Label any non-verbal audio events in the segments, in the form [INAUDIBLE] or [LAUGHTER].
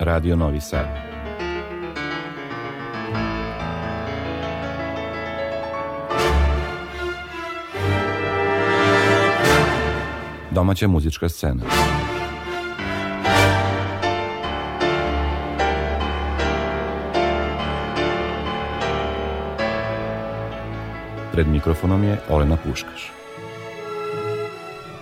Radio Novi Sad. Domaća muzička scena. Pred mikrofonom je Olena Puškaš.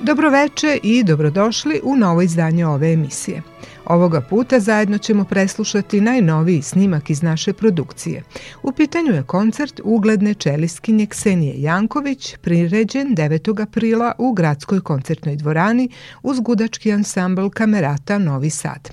Dobroveče i dobrodošli u novo izdanje ove emisije – Ovoga puta zajedno ćemo preslušati najnoviji snimak iz naše produkcije. U pitanju je koncert ugledne čeliskinje Ksenije Janković, priređen 9. aprila u Gradskoj koncertnoj dvorani uz gudački ansambl Kamerata Novi Sad.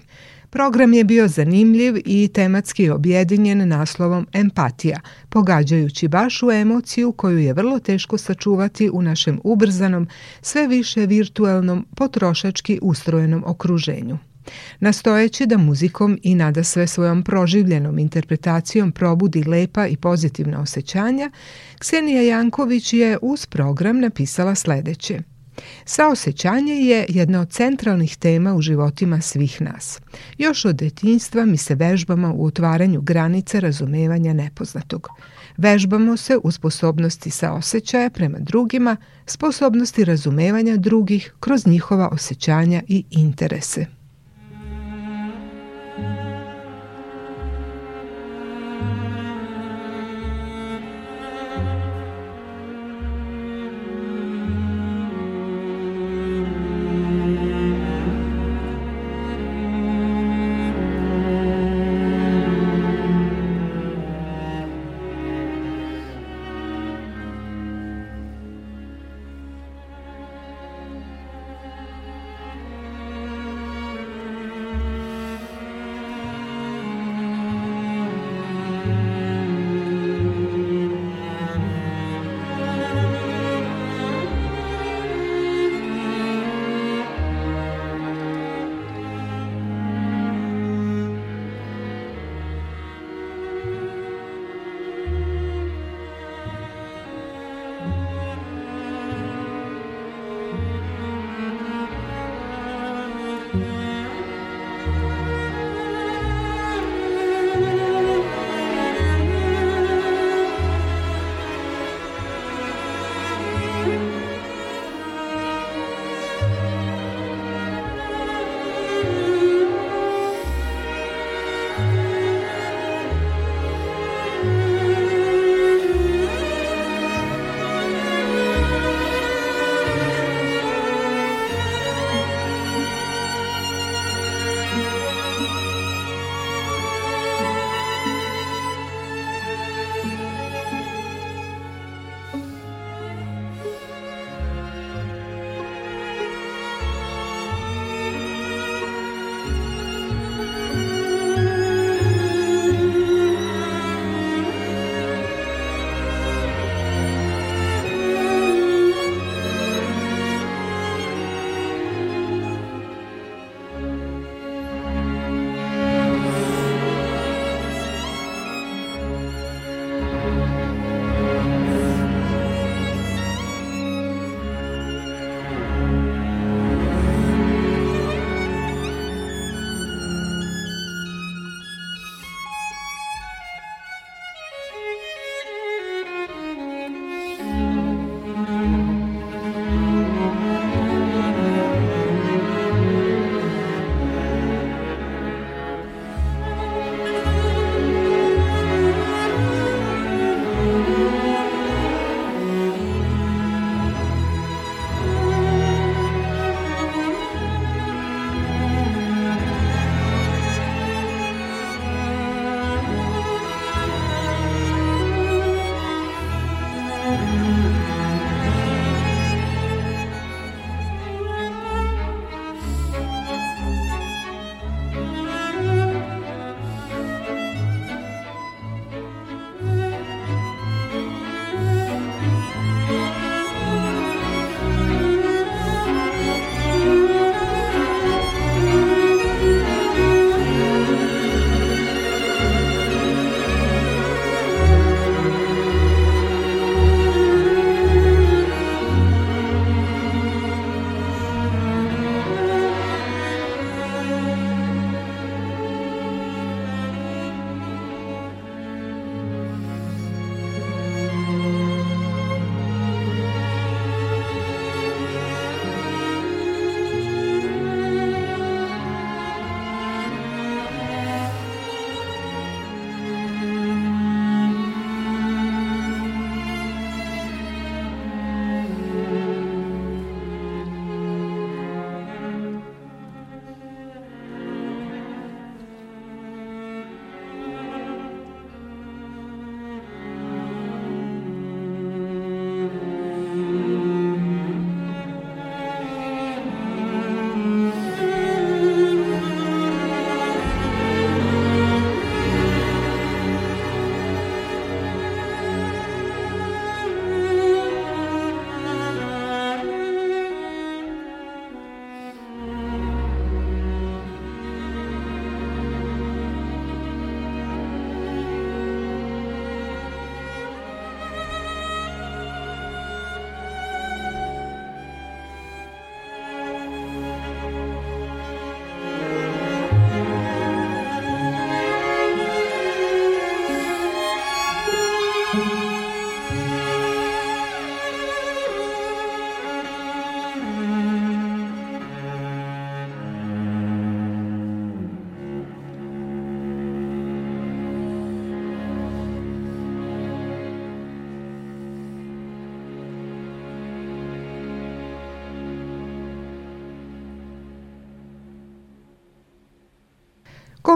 Program je bio zanimljiv i tematski objedinjen naslovom Empatija, pogađajući baš u emociju koju je vrlo teško sačuvati u našem ubrzanom, sve više virtuelnom, potrošački ustrojenom okruženju nastojeći da muzikom i nada sve svojom proživljenom interpretacijom probudi lepa i pozitivna osjećanja, Ksenija Janković je uz program napisala sledeće – Saosećanje je jedna od centralnih tema u životima svih nas. Još od detinjstva mi se vežbamo u otvaranju granica razumevanja nepoznatog. Vežbamo se u sposobnosti saosećaja prema drugima, sposobnosti razumevanja drugih kroz njihova osjećanja i interese.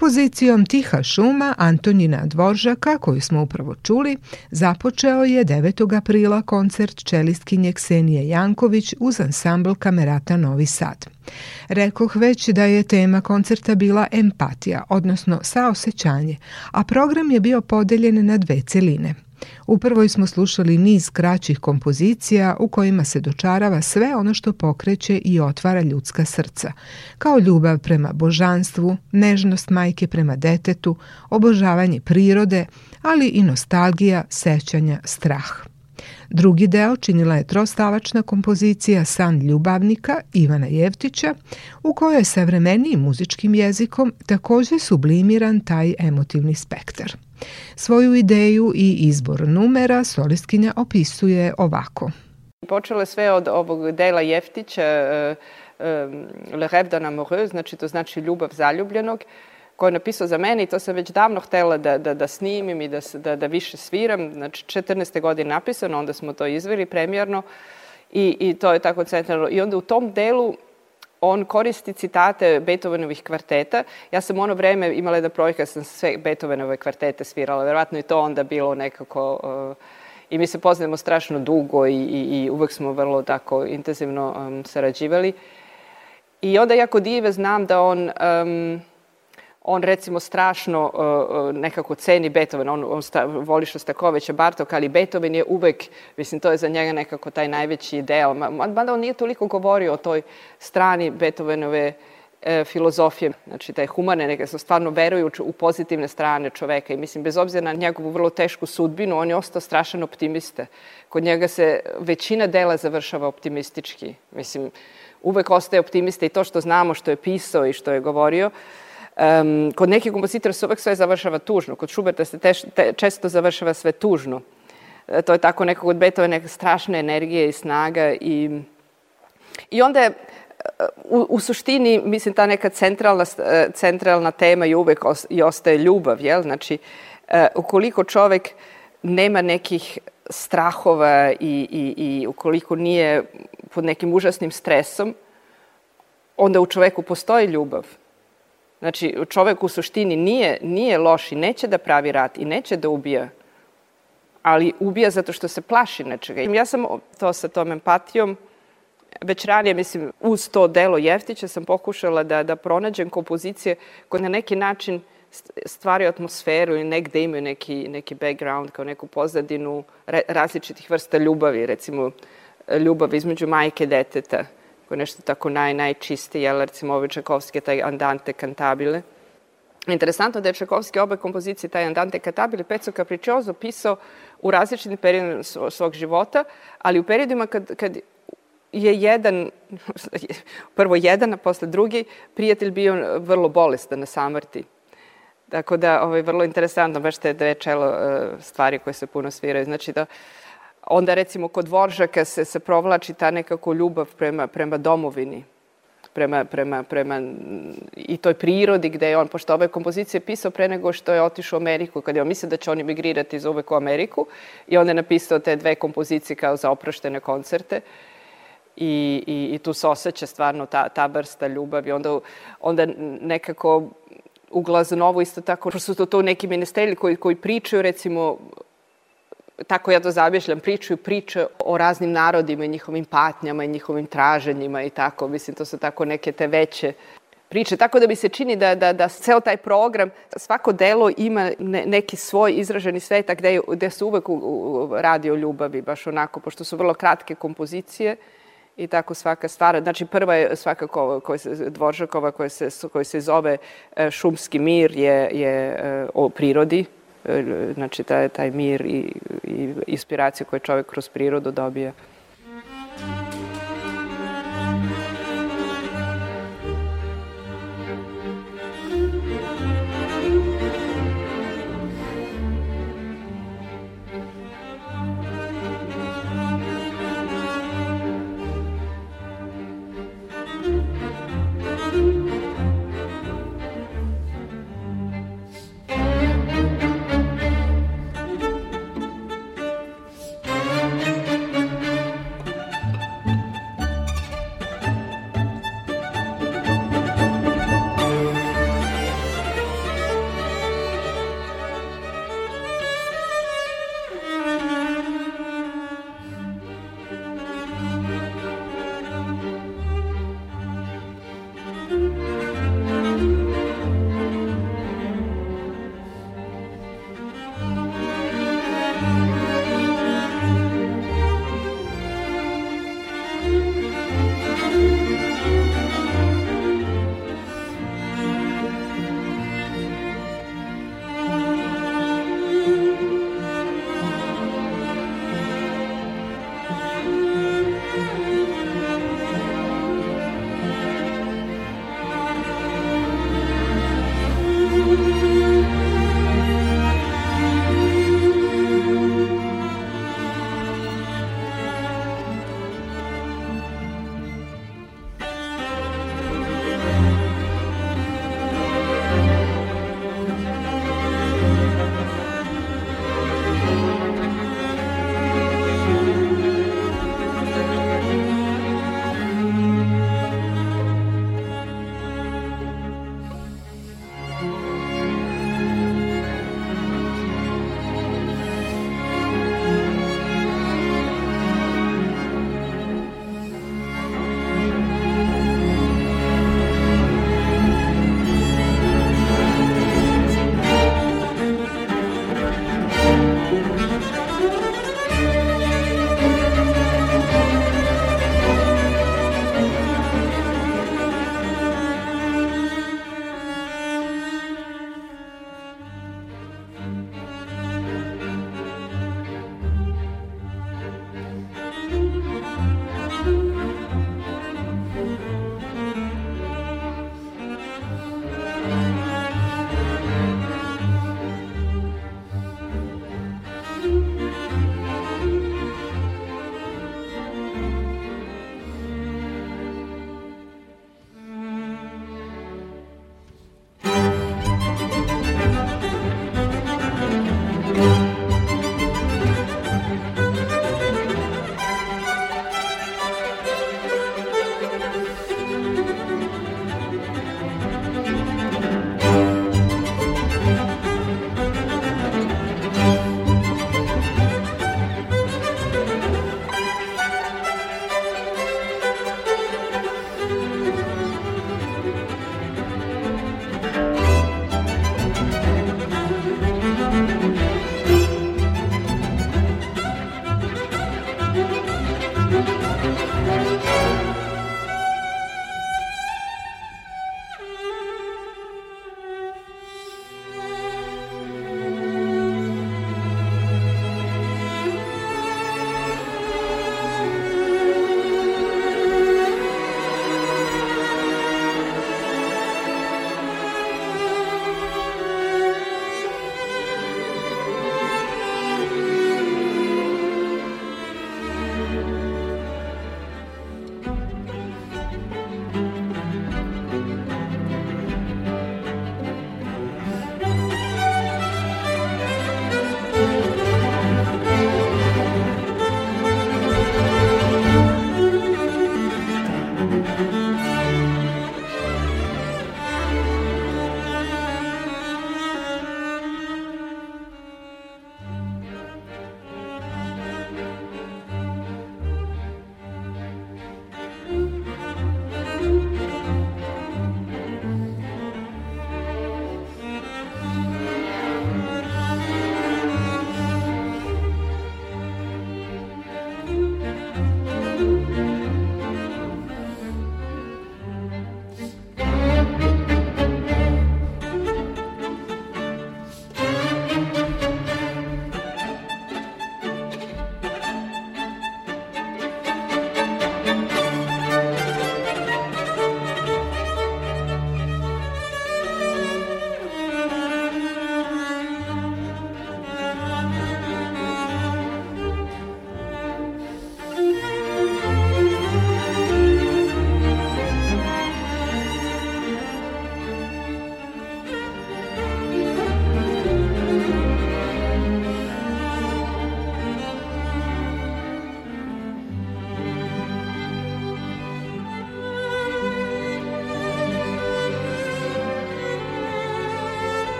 Kompozicijom Tiha šuma Antonina Dvoržaka, koju smo upravo čuli, započeo je 9. aprila koncert čelistkinje Ksenije Janković uz ansambl Kamerata Novi Sad. Rekoh već da je tema koncerta bila empatija, odnosno saosećanje, a program je bio podeljen na dve celine – U smo slušali niz kraćih kompozicija u kojima se dočarava sve ono što pokreće i otvara ljudska srca, kao ljubav prema božanstvu, nežnost majke prema detetu, obožavanje prirode, ali i nostalgija, sećanja, strah. Drugi deo činila je trostavačna kompozicija San ljubavnika Ivana Jevtića, u kojoj je savremenijim muzičkim jezikom takođe sublimiran taj emotivni spektar. Svoju ideju i izbor numera solistkinja opisuje ovako. Počelo je sve od ovog dela Jeftića, eh, eh, Le rêve d'un amoureux, znači to znači ljubav zaljubljenog, koji je napisao za mene i to sam već davno htela da, da, da snimim i da, da, da više sviram. Znači, 14. godine napisano, onda smo to izveli premijerno i, i to je tako centralno. I onda u tom delu on koristi citate Beethovenovih kvarteta. Ja sam ono vreme imala jedan projekat, sam sve Beethovenove kvartete svirala. Verovatno i to onda bilo nekako... Uh, I mi se poznajemo strašno dugo i, i, i uvek smo vrlo tako intenzivno um, sarađivali. I onda jako dive znam da on... Um, on recimo strašno uh, uh, nekako ceni Beethoven, on, on sta, voliša Stakovića Bartoka, ali Beethoven je uvek, mislim, to je za njega nekako taj najveći ideal. Mada on nije toliko govorio o toj strani Beethovenove uh, filozofije, znači taj humane, neke su stvarno veruju u pozitivne strane čoveka i mislim, bez obzira na njegovu vrlo tešku sudbinu, on je ostao strašan optimista. Kod njega se većina dela završava optimistički. Mislim, uvek ostaje optimista i to što znamo, što je pisao i što je govorio, uh, Um, kod nekih kompozitora se uvek sve završava tužno, kod Šuberta se teš, te, često završava sve tužno. E, to je tako nekog od Beethovena, neka strašna energija i snaga i... I onda je, u, u suštini, mislim, ta neka centralna, e, centralna tema je uvek os, i ostaje ljubav, jel? Znači, e, ukoliko čovek nema nekih strahova i, i, i ukoliko nije pod nekim užasnim stresom, onda u čoveku postoji ljubav Znači, čovek u suštini nije, nije loš i neće da pravi rat i neće da ubija, ali ubija zato što se plaši nečega. Ja sam to sa tom empatijom, već ranije, mislim, uz to delo Jeftića sam pokušala da, da pronađem kompozicije koje na neki način stvaraju atmosferu i negde imaju neki, neki background, kao neku pozadinu različitih vrsta ljubavi, recimo ljubav između majke i deteta koji nešto tako naj, najčistije, jel, recimo ove Čakovske, taj Andante Cantabile. Interesantno da je Čakovski obe kompozicije, taj Andante Cantabile, Pezzo Capriccioso, pisao u različitim periodima svog života, ali u periodima kad, kad je jedan, [LAUGHS] prvo jedan, a posle drugi, prijatelj bio vrlo bolestan na samrti. Tako da, ovaj, vrlo interesantno, baš te dve čelo eh, stvari koje se puno sviraju. Znači da, onda recimo kod Voržaka se, se provlači ta nekako ljubav prema, prema domovini prema, prema, prema i toj prirodi gde je on, pošto ove kompozicije pisao pre nego što je otišao u Ameriku, kad je on mislio da će on emigrirati za uvek u Ameriku i onda je napisao te dve kompozicije kao za oproštene koncerte i, i, i tu se osjeća stvarno ta, ta brsta ljubav i Onda, onda nekako u Glaznovu isto tako, prosto to, to neki menestreli koji, koji pričaju recimo tako ja to zamišljam, pričaju priče o raznim narodima i njihovim patnjama i njihovim traženjima i tako. Mislim, to su tako neke te veće priče. Tako da mi se čini da, da, da ceo taj program, svako delo ima ne, neki svoj izraženi sveta gde, gde se uvek u, u, radi o ljubavi, baš onako, pošto su vrlo kratke kompozicije i tako svaka stvar. Znači, prva je svakako koja se, Dvoržakova koja se, koja se zove e, Šumski mir je, je e, o prirodi, znači taj, taj mir i, i inspiraciju koju čovek kroz prirodu dobija.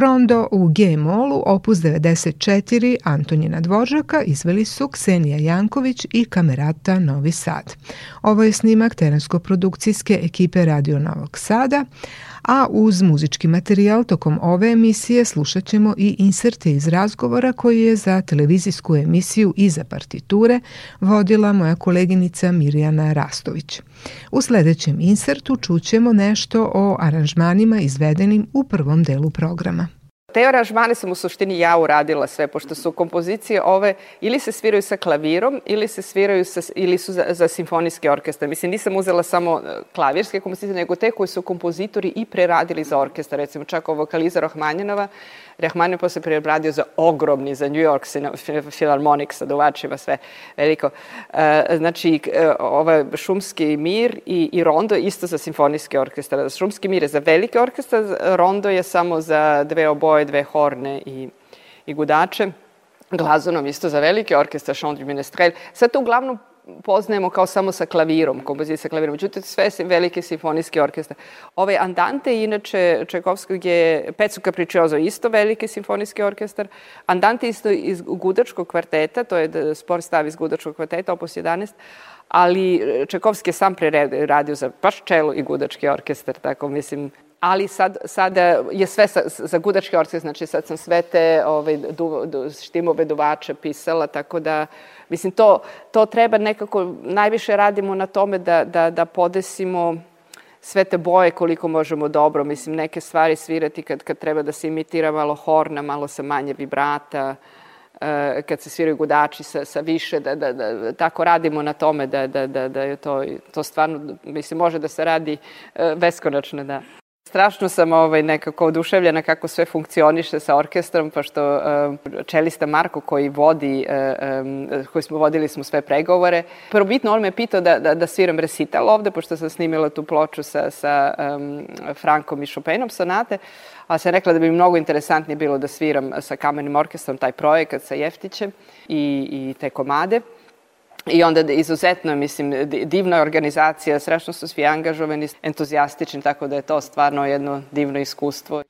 Rondo u G-molu, opus 94 Antonjina Dvoržaka izveli su Ksenija Janković i Kamerata Novi Sad. Ovo je snimak terensko-produkcijske ekipe Radio Novog Sada, a uz muzički materijal tokom ove emisije slušat ćemo i inserte iz razgovora koji je za televizijsku emisiju Iza partiture vodila moja koleginica Mirjana Rastović. U sledećem insertu čućemo nešto o aranžmanima izvedenim u prvom delu programa. Te aranžmane sam u suštini ja uradila sve, pošto su kompozicije ove ili se sviraju sa klavirom ili se sviraju sa, ili su za, za simfonijski orkestar. Mislim, nisam uzela samo e, klavirske kompozicije, nego te koje su kompozitori i preradili za orkestar. Recimo, čak ovo Kaliza Rahmanjinova, Rahmanjinov posle prebradio za ogromni, za New York Philharmonic sa duvačima, sve veliko. E, znači, ovaj Šumski mir i, i Rondo isto za simfonijski orkestar. Šumski mir je za veliki orkestar, Rondo je samo za dve oboje svoje dve horne i, i gudače, glazonom isto za velike orkestra, Chandru Minestrel. Sad to uglavnom poznajemo kao samo sa klavirom, kompozicije sa klavirom. Međutim, sve velike simfonijski orkestre. Ovaj Andante, inače, Čekovskog je Pecu Capriccioso, isto veliki simfonijski orkestar. Andante isto iz Gudačkog kvarteta, to je spor stav iz Gudačkog kvarteta, opus 11, ali Čekovski je sam preradio za baš čelo i Gudački orkestar, tako mislim, ali sad, sad e, je sve sa, za gudački orkestar, znači sad sam sve te ovaj, du, du, štimove duvača pisala, tako da, mislim, to, to treba nekako, najviše radimo na tome da, da, da podesimo sve te boje koliko možemo dobro, mislim, neke stvari svirati kad, kad treba da se imitira malo horna, malo sa manje vibrata, e, kad se sviraju gudači sa, sa više, da, da, da, tako radimo na tome da, da, da, da je to, to stvarno, mislim, može da se radi e, beskonačno, da. Strašno sam ovaj, nekako oduševljena kako sve funkcioniše sa orkestrom, pošto um, čelista Marko koji vodi, um, koji smo vodili smo sve pregovore. Prvobitno on me pitao da, da, da sviram resital ovde, pošto sam snimila tu ploču sa, sa um, Frankom i Chopinom sonate, a sam rekla da bi mnogo interesantnije bilo da sviram sa kamenim orkestrom taj projekat sa Jeftićem i, i te komade. I onda izuzetno, mislim, divna organizacija, srećno su svi angažovani, entuzijastični, tako da je to stvarno jedno divno iskustvo.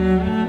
Mm-hmm.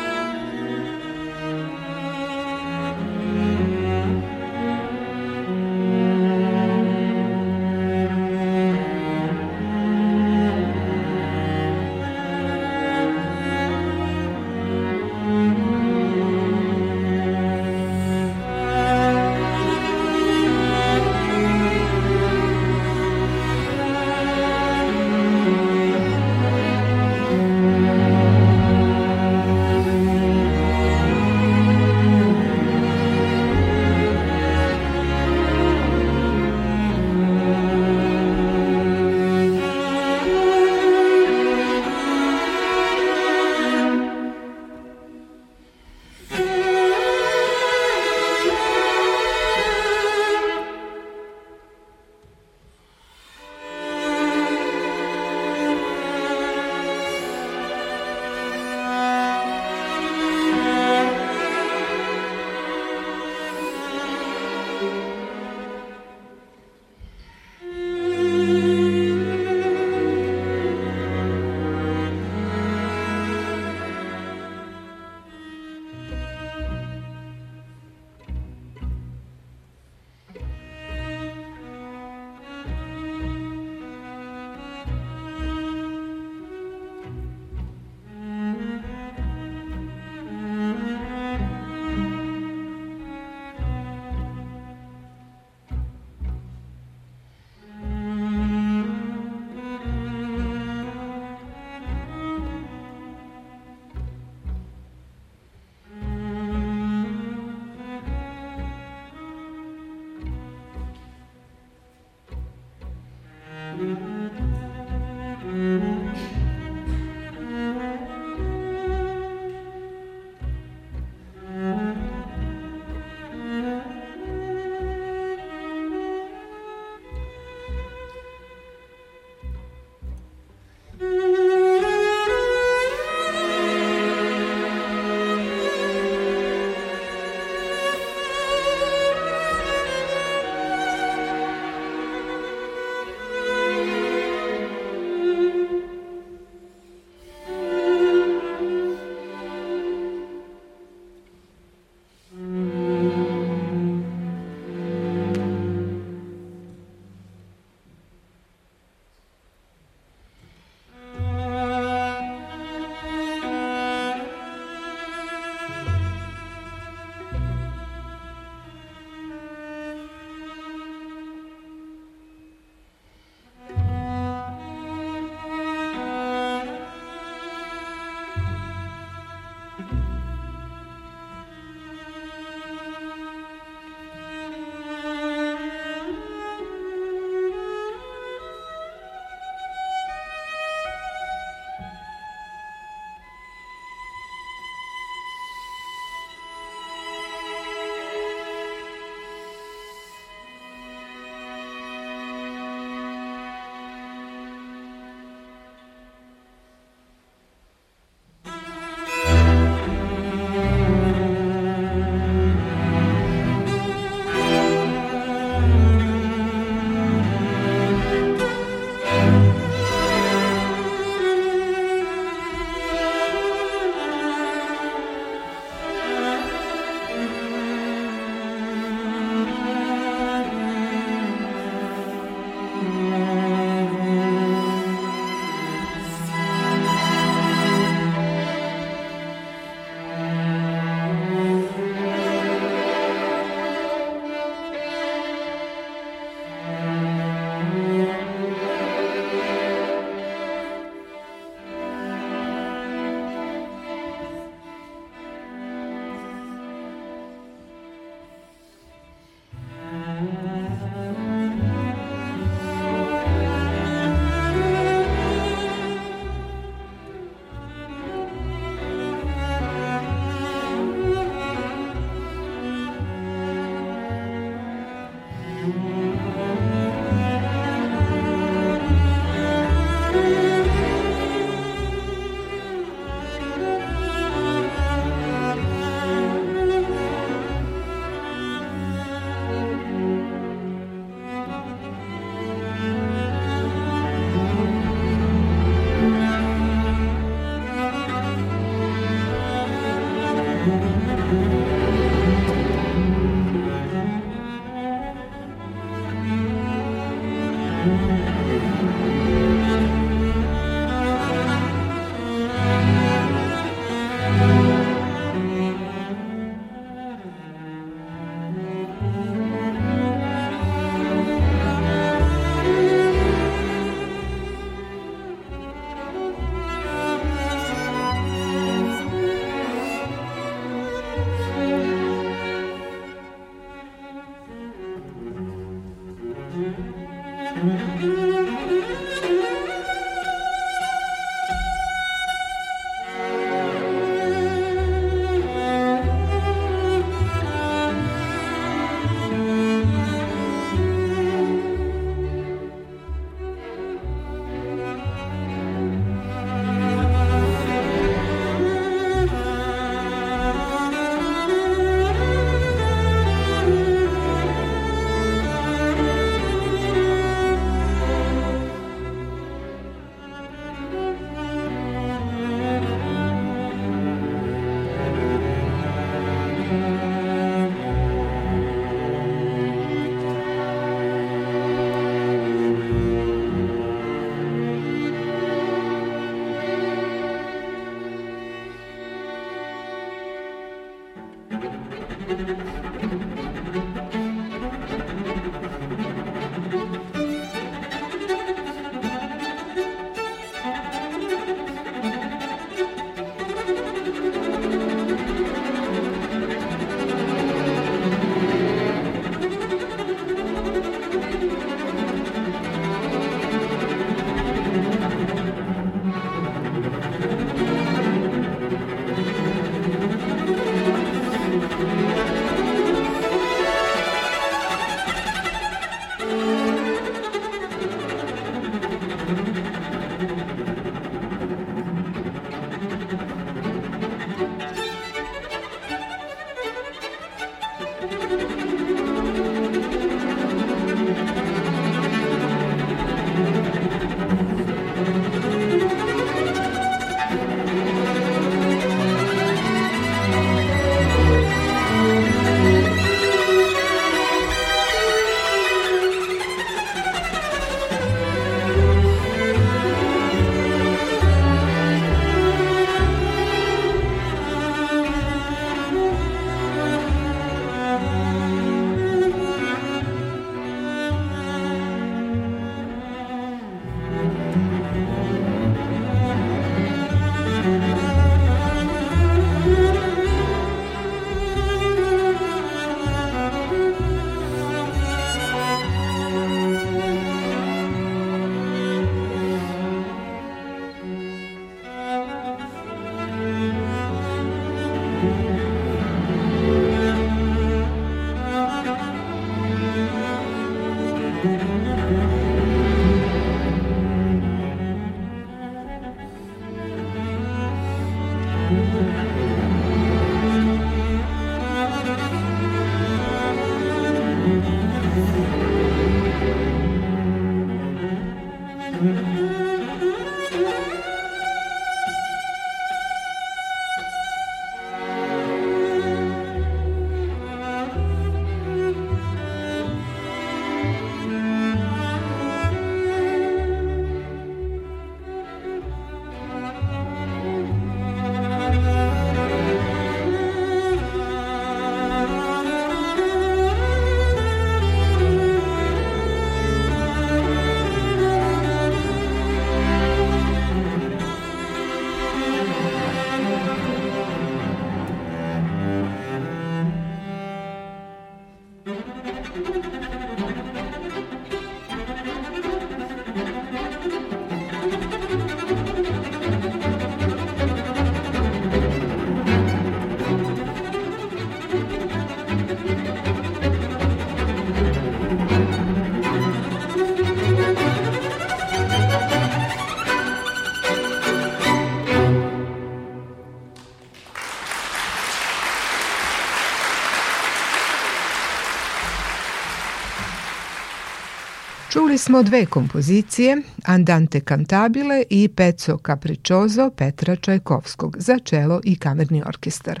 Čuli smo dve kompozicije, Andante Cantabile i Peco Capriccioso Petra Čajkovskog za čelo i kamerni orkestar.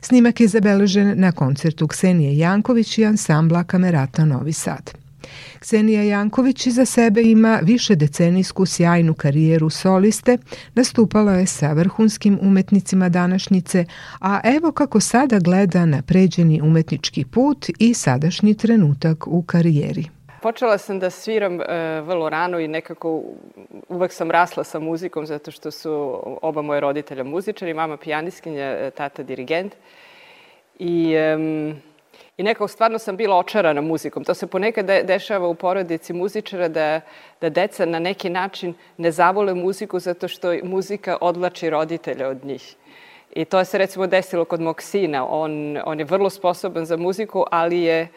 Snimak je zabeležen na koncertu Ksenije Janković i ansambla Kamerata Novi Sad. Ksenija Janković za sebe ima više decenijsku sjajnu karijeru soliste, nastupala je sa vrhunskim umetnicima današnjice, a evo kako sada gleda na pređeni umetnički put i sadašnji trenutak u karijeri počela sam da sviram e, vrlo rano i nekako uvek sam rasla sa muzikom zato što su oba moje roditelja muzičari, mama pijaniskinja, e, tata dirigent. I, e, I nekako stvarno sam bila očarana muzikom. To se ponekad de, dešava u porodici muzičara da, da deca na neki način ne zavole muziku zato što muzika odlači roditelja od njih. I to se recimo desilo kod mog sina. On, on je vrlo sposoban za muziku, ali je uh,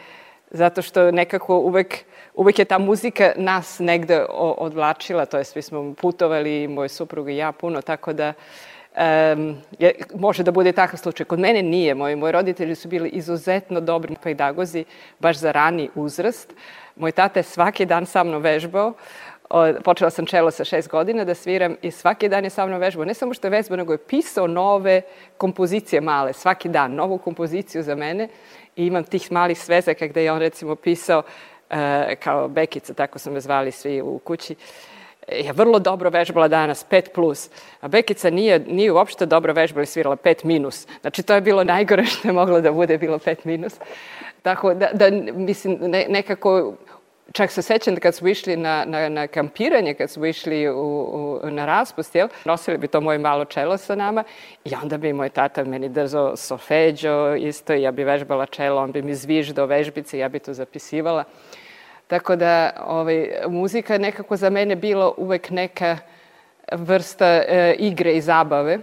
zato što nekako uvek, uvek je ta muzika nas negde odvlačila, to je svi smo putovali, moj suprug i ja puno, tako da um, je, može da bude takav slučaj. Kod mene nije, moji, moji roditelji su bili izuzetno dobri pedagozi, baš za rani uzrast. Moj tata je svaki dan sa mnom vežbao, počela sam čelo sa šest godina da sviram i svaki dan je sa mnom vežbao. Ne samo što je vežbao, nego je pisao nove kompozicije male, svaki dan, novu kompoziciju za mene imam tih malih svezaka gde je on recimo pisao e, kao Bekica, tako su me zvali svi u kući, je vrlo dobro vežbala danas, 5 plus. A Bekica nije, nije uopšte dobro vežbala i svirala 5 minus. Znači, to je bilo najgore što je moglo da bude, bilo 5 minus. Tako da, da mislim, ne, nekako Čak se sećam da kad smo išli na, na, na kampiranje, kad smo išli u, u, na raspust, jel, nosili bi to moje malo čelo sa nama i onda bi moj tata meni drzao solfeđo, isto ja bi vežbala čelo, on bi mi zviždao vežbice, ja bi to zapisivala. Tako da ovaj, muzika je nekako za mene bilo uvek neka vrsta e, igre i zabave.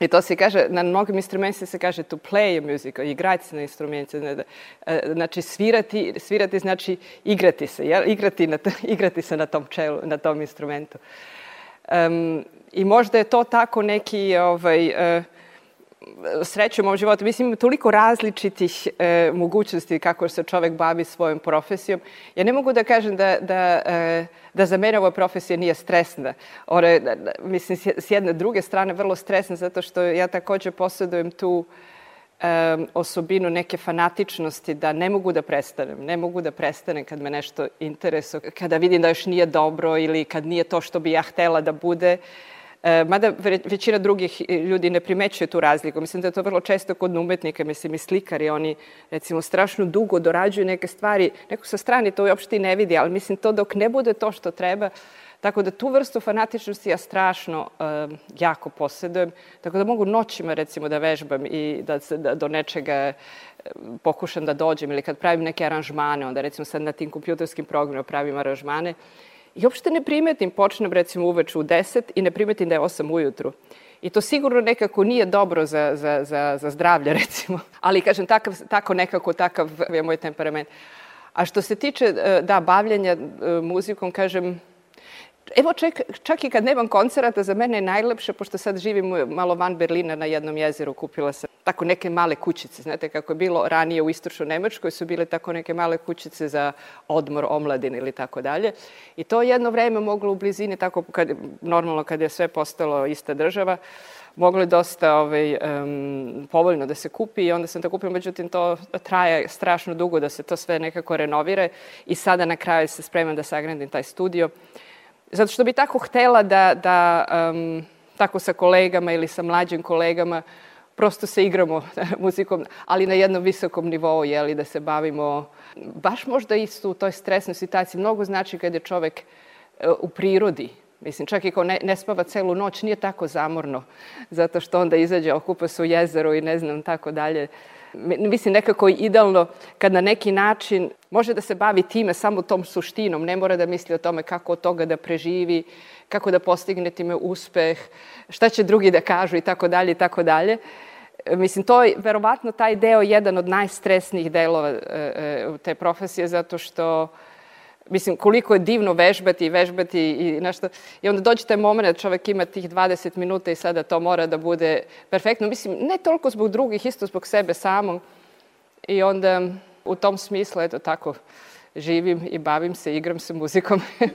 I to se kaže, na mnogim instrumentima se kaže to play a music, igrati na instrumentu. E, znači, svirati, svirati znači igrati se, jel? Igrati, na [LAUGHS] igrati se na tom, čelu, na tom instrumentu. Um, I možda je to tako neki, ovaj, uh, sreće u mom životu. Mislim, toliko različitih e, mogućnosti kako se čovek bavi svojom profesijom. Ja ne mogu da kažem da, da, e, da za mene ova profesija nije stresna. Ona je, mislim, s jedne druge strane vrlo stresna zato što ja takođe posjedujem tu e, osobinu neke fanatičnosti da ne mogu da prestanem. Ne mogu da prestanem kad me nešto interesuje, kada vidim da još nije dobro ili kad nije to što bi ja htela da bude. E, mada većina drugih ljudi ne primećuje tu razliku. Mislim da je to vrlo često kod umetnika, mislim i slikari, oni recimo strašno dugo dorađuju neke stvari, neko sa strane to uopšte i ne vidi, ali mislim to dok ne bude to što treba, Tako da tu vrstu fanatičnosti ja strašno um, jako posedujem. Tako da mogu noćima recimo da vežbam i da, se, da do nečega um, pokušam da dođem ili kad pravim neke aranžmane, onda recimo sad na tim kompjuterskim programima pravim aranžmane, I uopšte ne primetim, počnem recimo uveče u 10 i ne primetim da je 8 ujutru. I to sigurno nekako nije dobro za, za, za, za zdravlje, [LAUGHS] recimo. Ali, kažem, takav, tako nekako, takav je moj temperament. A što se tiče, e, da, bavljanja e, muzikom, kažem, Evo, čak, čak i kad nemam koncerata, za mene je najlepše, pošto sad živim malo van Berlina na jednom jezeru, kupila sam tako neke male kućice. Znate kako je bilo ranije u Istočnoj Nemačkoj, su bile tako neke male kućice za odmor, omladin ili tako dalje. I to jedno vreme moglo u blizini, tako kad, normalno kad je sve postalo ista država, moglo je dosta ovaj, um, povoljno da se kupi i onda sam to kupila, međutim to traje strašno dugo da se to sve nekako renovire i sada na kraju se spremam da sagradim taj studio zato što bi tako htela da, da um, tako sa kolegama ili sa mlađim kolegama prosto se igramo [LAUGHS] muzikom, ali na jednom visokom nivou, jeli, da se bavimo baš možda isto u toj stresnoj situaciji. Mnogo znači kad je čovek e, u prirodi, Mislim, čak i ko ne, ne spava celu noć, nije tako zamorno, zato što onda izađe, okupa se u jezeru i ne znam, tako dalje mislim nekako idealno kad na neki način može da se bavi time samo tom suštinom, ne mora da misli o tome kako od toga da preživi, kako da postigne time uspeh, šta će drugi da kažu i tako dalje i tako dalje. Mislim, to je verovatno taj deo jedan od najstresnijih delova e, e, te profesije, zato što Mislim, koliko je divno vežbati i vežbati i nešto. I onda dođe taj moment, da čovek ima tih 20 minuta i sada to mora da bude perfektno. Mislim, ne toliko zbog drugih, isto zbog sebe samog. I onda u tom smislu, eto tako, živim i bavim se, igram se muzikom. [LAUGHS]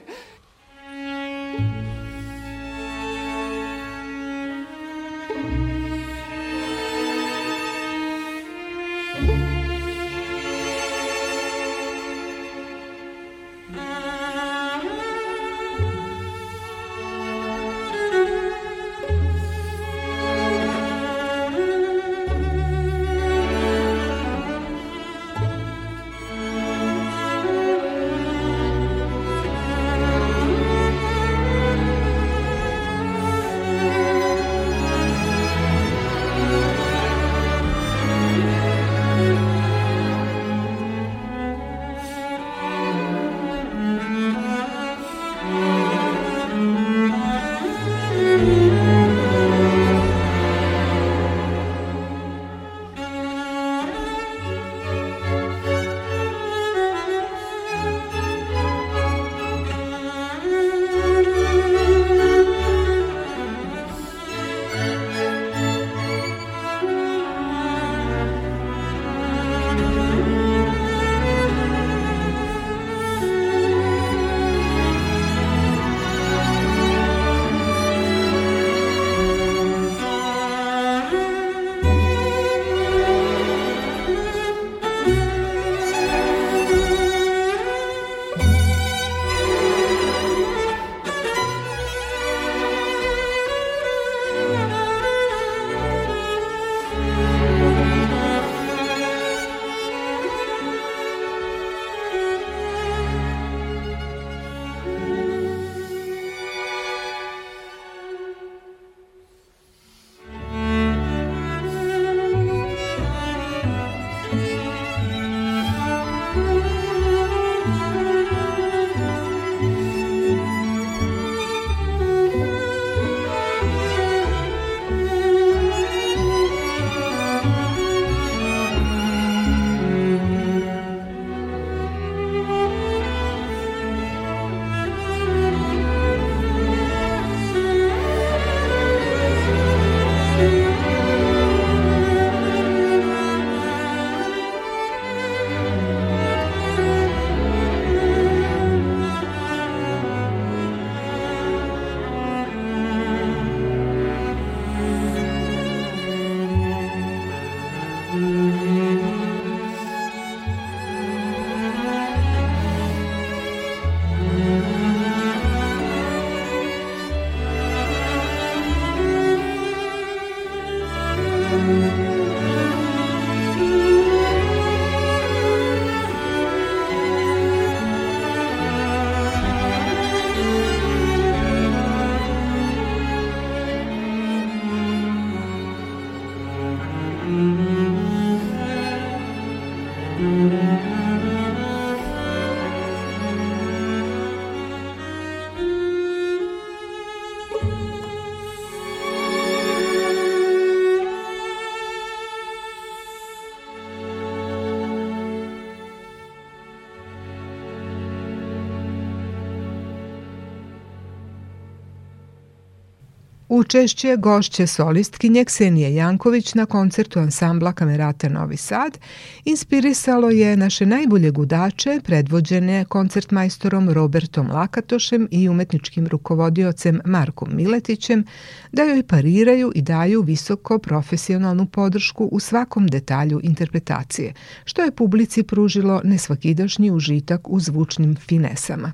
Učešće gošće solistkinje Ksenije Janković na koncertu ansambla Kamerata Novi Sad inspirisalo je naše najbolje gudače predvođene koncertmajstorom Robertom Lakatošem i umetničkim rukovodiocem Markom Miletićem da joj pariraju i daju visoko profesionalnu podršku u svakom detalju interpretacije, što je publici pružilo nesvakidašnji užitak u zvučnim finesama.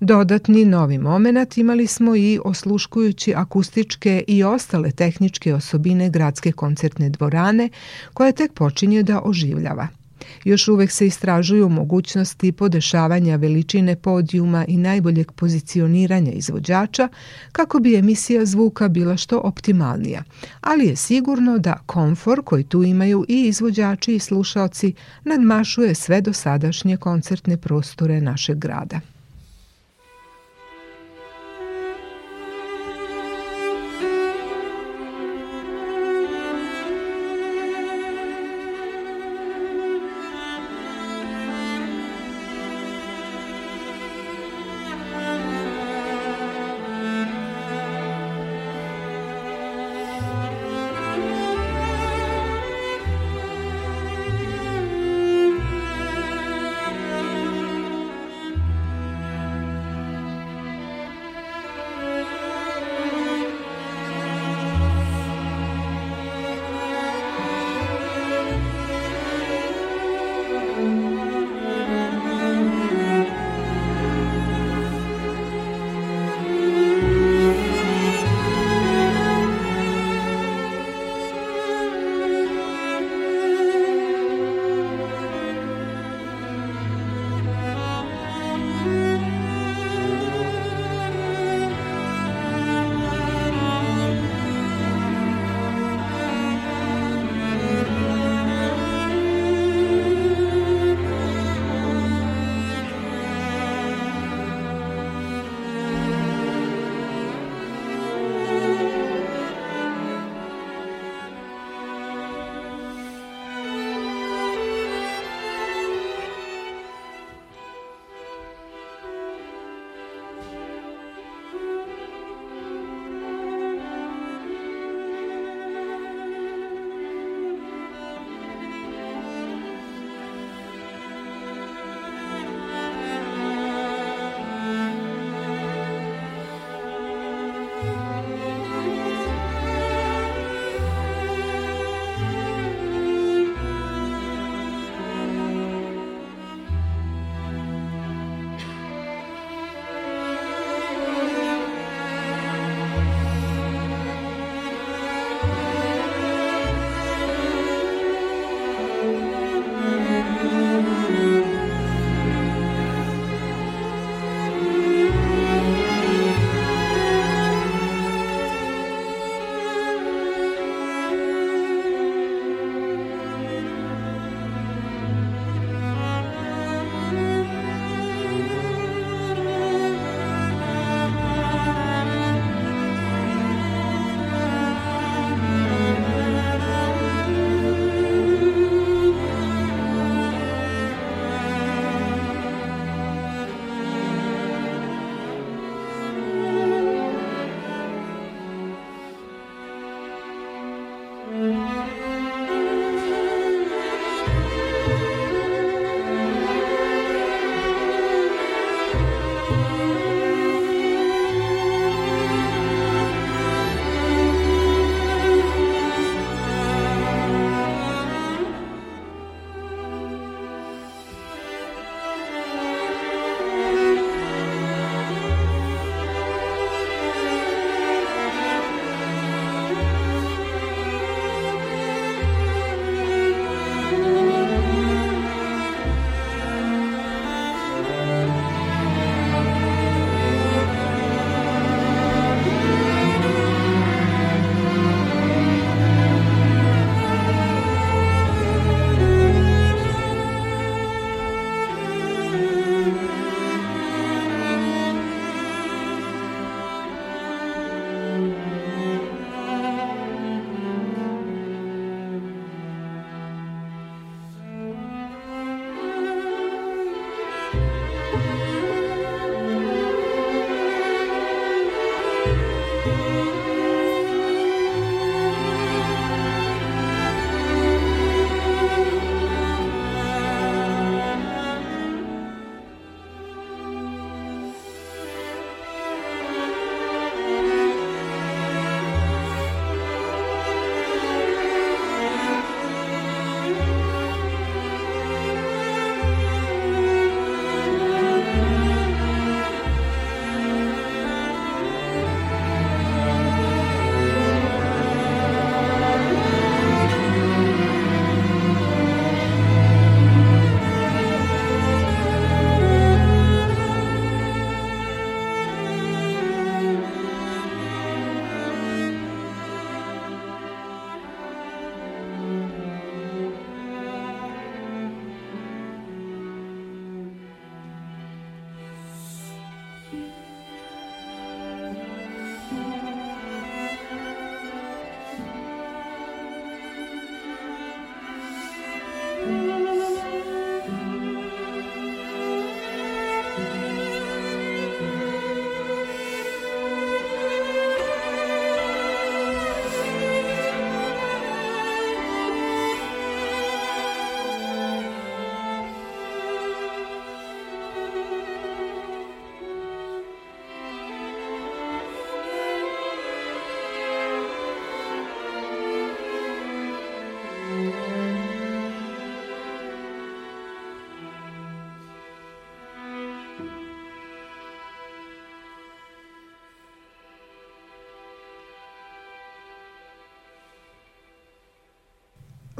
Dodatni novi moment imali smo i osluškujući akustičke i ostale tehničke osobine gradske koncertne dvorane koja tek počinje da oživljava. Još uvek se istražuju mogućnosti podešavanja veličine podijuma i najboljeg pozicioniranja izvođača kako bi emisija zvuka bila što optimalnija, ali je sigurno da komfor koji tu imaju i izvođači i slušaoci nadmašuje sve dosadašnje koncertne prostore našeg grada.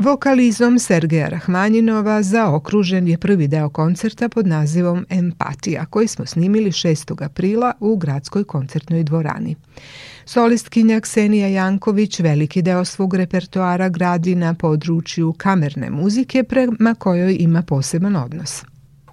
Vokalizom Sergeja Rahmanjinova zaokružen je prvi deo koncerta pod nazivom Empatija, koji smo snimili 6. aprila u Gradskoj koncertnoj dvorani. Solistkinja Ksenija Janković veliki deo svog repertoara gradi na području kamerne muzike prema kojoj ima poseban odnos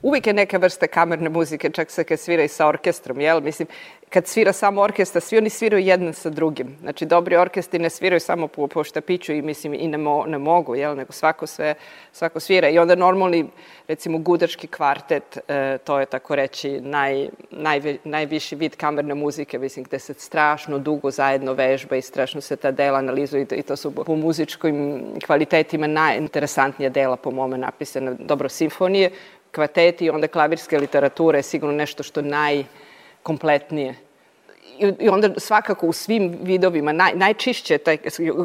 uvijek je neka vrsta kamerne muzike, čak se kad svira i sa orkestrom, jel? Mislim, kad svira samo orkestra, svi oni sviraju jedan sa drugim. Znači, dobri orkestri ne sviraju samo po, po štapiću i, mislim, i ne, mo, ne mogu, jel? nego svako, sve, svako svira. I onda normalni, recimo, gudarski kvartet, e, to je tako reći naj, naj, najviši vid kamerne muzike, mislim, gde se strašno dugo zajedno vežba i strašno se ta dela analizuju i, to, i to su po muzičkim kvalitetima najinteresantnija dela po mome napisana. Dobro, simfonije, kvateti i onda klavirske literature je sigurno nešto što naj kompletnije i, i onda svakako u svim vidovima naj, najčišće je taj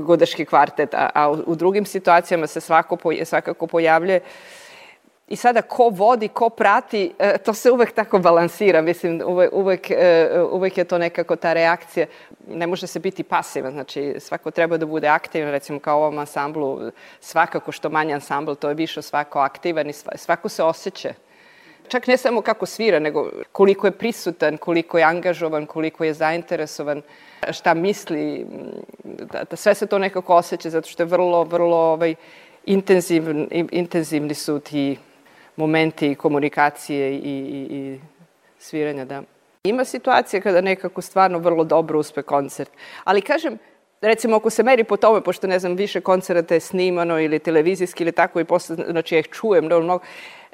godaški kvartet, a, a u drugim situacijama se svako, svakako pojavljuje i sada ko vodi, ko prati, e, to se uvek tako balansira, mislim, uvek, e, uvek, je to nekako ta reakcija. Ne može se biti pasivan, znači svako treba da bude aktivan, recimo kao u ovom ansamblu, svakako što manji ansambl, to je više svako aktivan i svako se osjeća čak ne samo kako svira, nego koliko je prisutan, koliko je angažovan, koliko je zainteresovan, šta misli, da, da sve se to nekako osjeća, zato što je vrlo, vrlo ovaj, intenzivn, intenzivni su ti momenti komunikacije i, i, i sviranja, da. Ima situacije kada nekako stvarno vrlo dobro uspe koncert. Ali kažem, recimo ako se meri po tome, pošto ne znam, više koncerata je snimano ili televizijski ili tako i posle, znači ja ih čujem, mnogo, mnogo,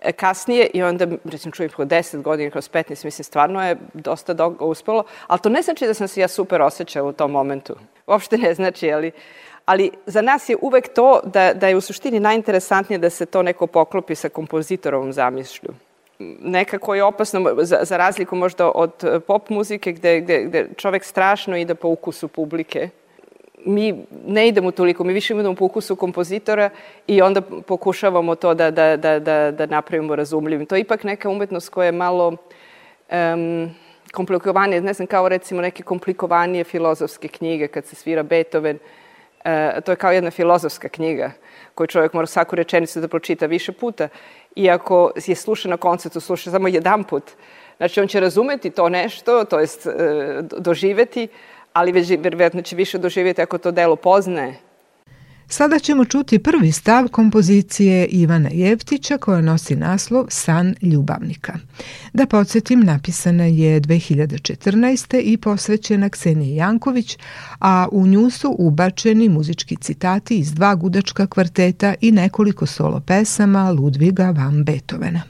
E, kasnije i onda, recimo, čujem kroz 10 godina, kroz 15, mislim, stvarno je dosta doga uspelo, ali to ne znači da sam se ja super osjećala u tom momentu. Uopšte ne znači, ali, ali za nas je uvek to da, da je u suštini najinteresantnije da se to neko poklopi sa kompozitorovom zamišlju nekako je opasno, za, za razliku možda od e, pop muzike, gde, gde, gde čovek strašno ide po ukusu publike, mi ne idemo toliko, mi više idemo po ukusu kompozitora i onda pokušavamo to da, da, da, da, da napravimo razumljivim. To je ipak neka umetnost koja je malo um, komplikovanije, ne znam, kao recimo neke komplikovanije filozofske knjige kad se svira Beethoven, Uh, to je kao jedna filozofska knjiga koju čovjek mora svaku rečenicu da pročita više puta. I ako je sluša na koncertu, sluša samo jedan put. Znači, on će razumeti to nešto, to jest uh, doživeti, ali verovatno će više doživjeti ako to delo poznaje. Sada ćemo čuti prvi stav kompozicije Ivana Jevtića koja nosi naslov San ljubavnika. Da podsjetim, napisana je 2014. i posvećena Kseniji Janković, a u nju su ubačeni muzički citati iz dva gudačka kvarteta i nekoliko solo pesama Ludviga van Beethovena.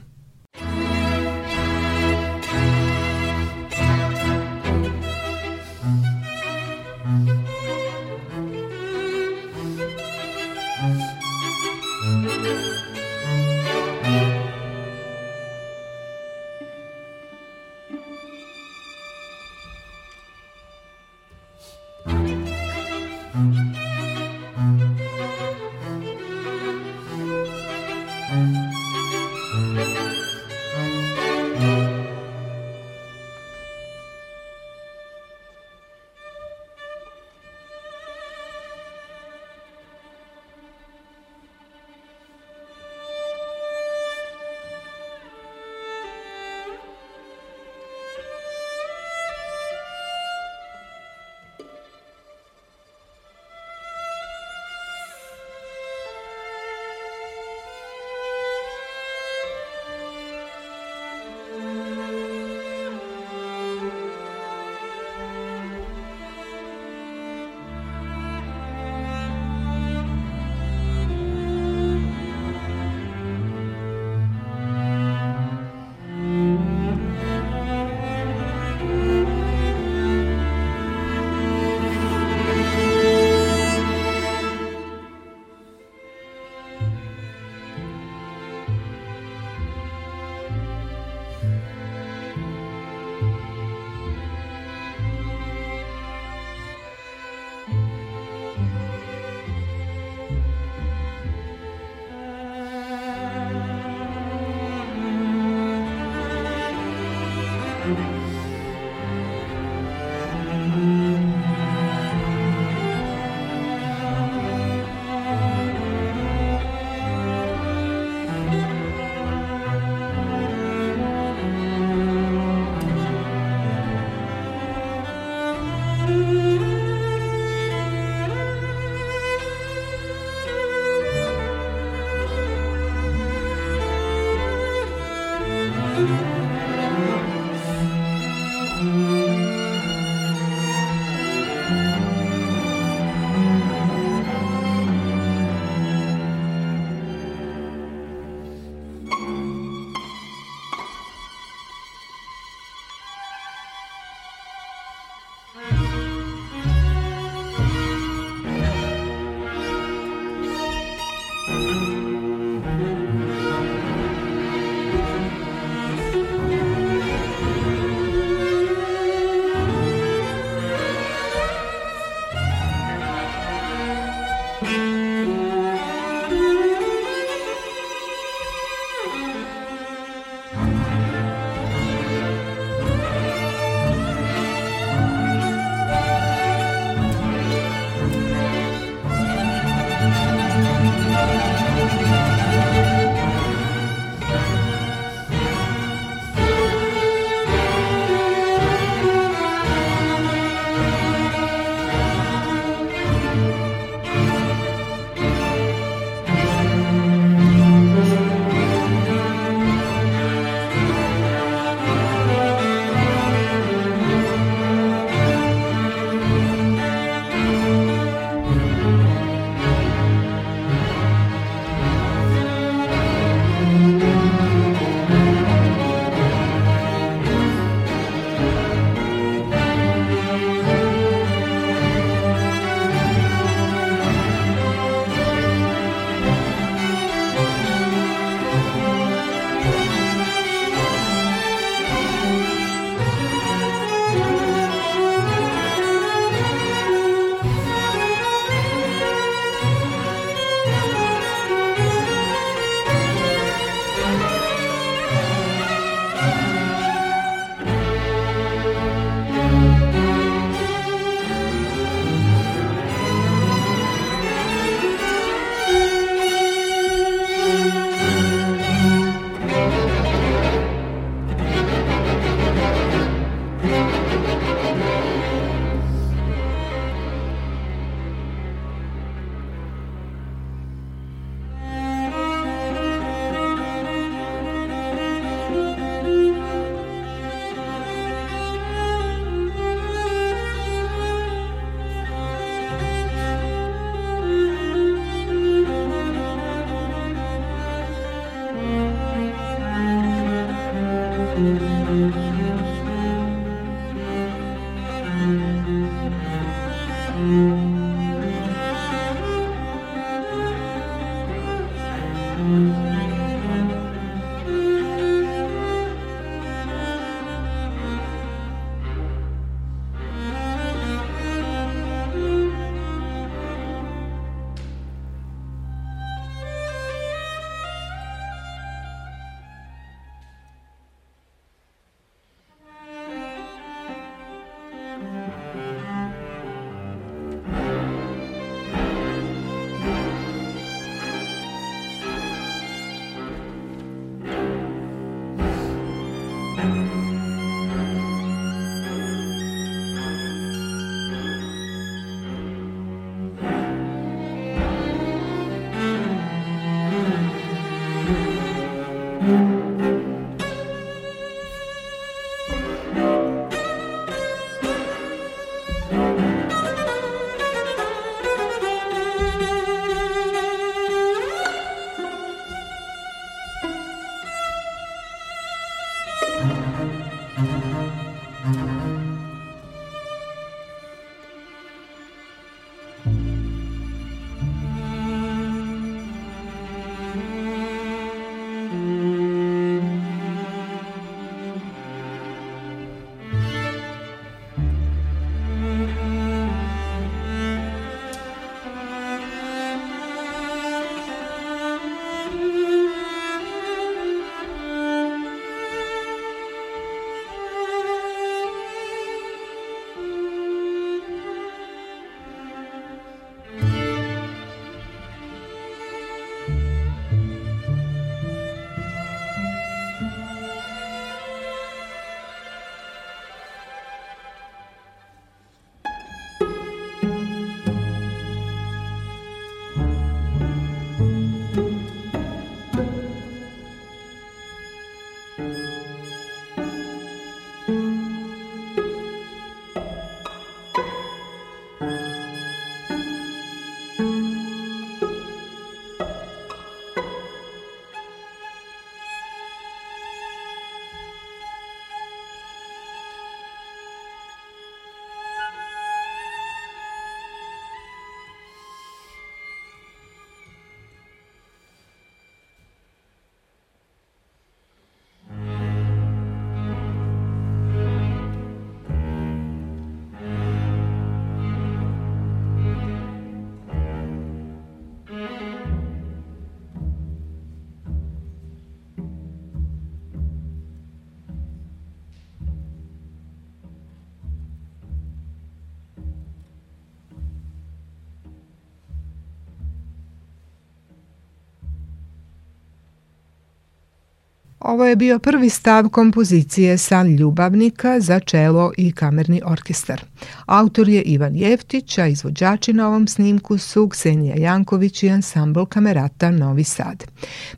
Ovo je bio prvi stav kompozicije San ljubavnika za čelo i kamerni orkestar. Autor je Ivan Jeftić, a izvođači na ovom snimku su Ksenija Janković i ansambl kamerata Novi Sad.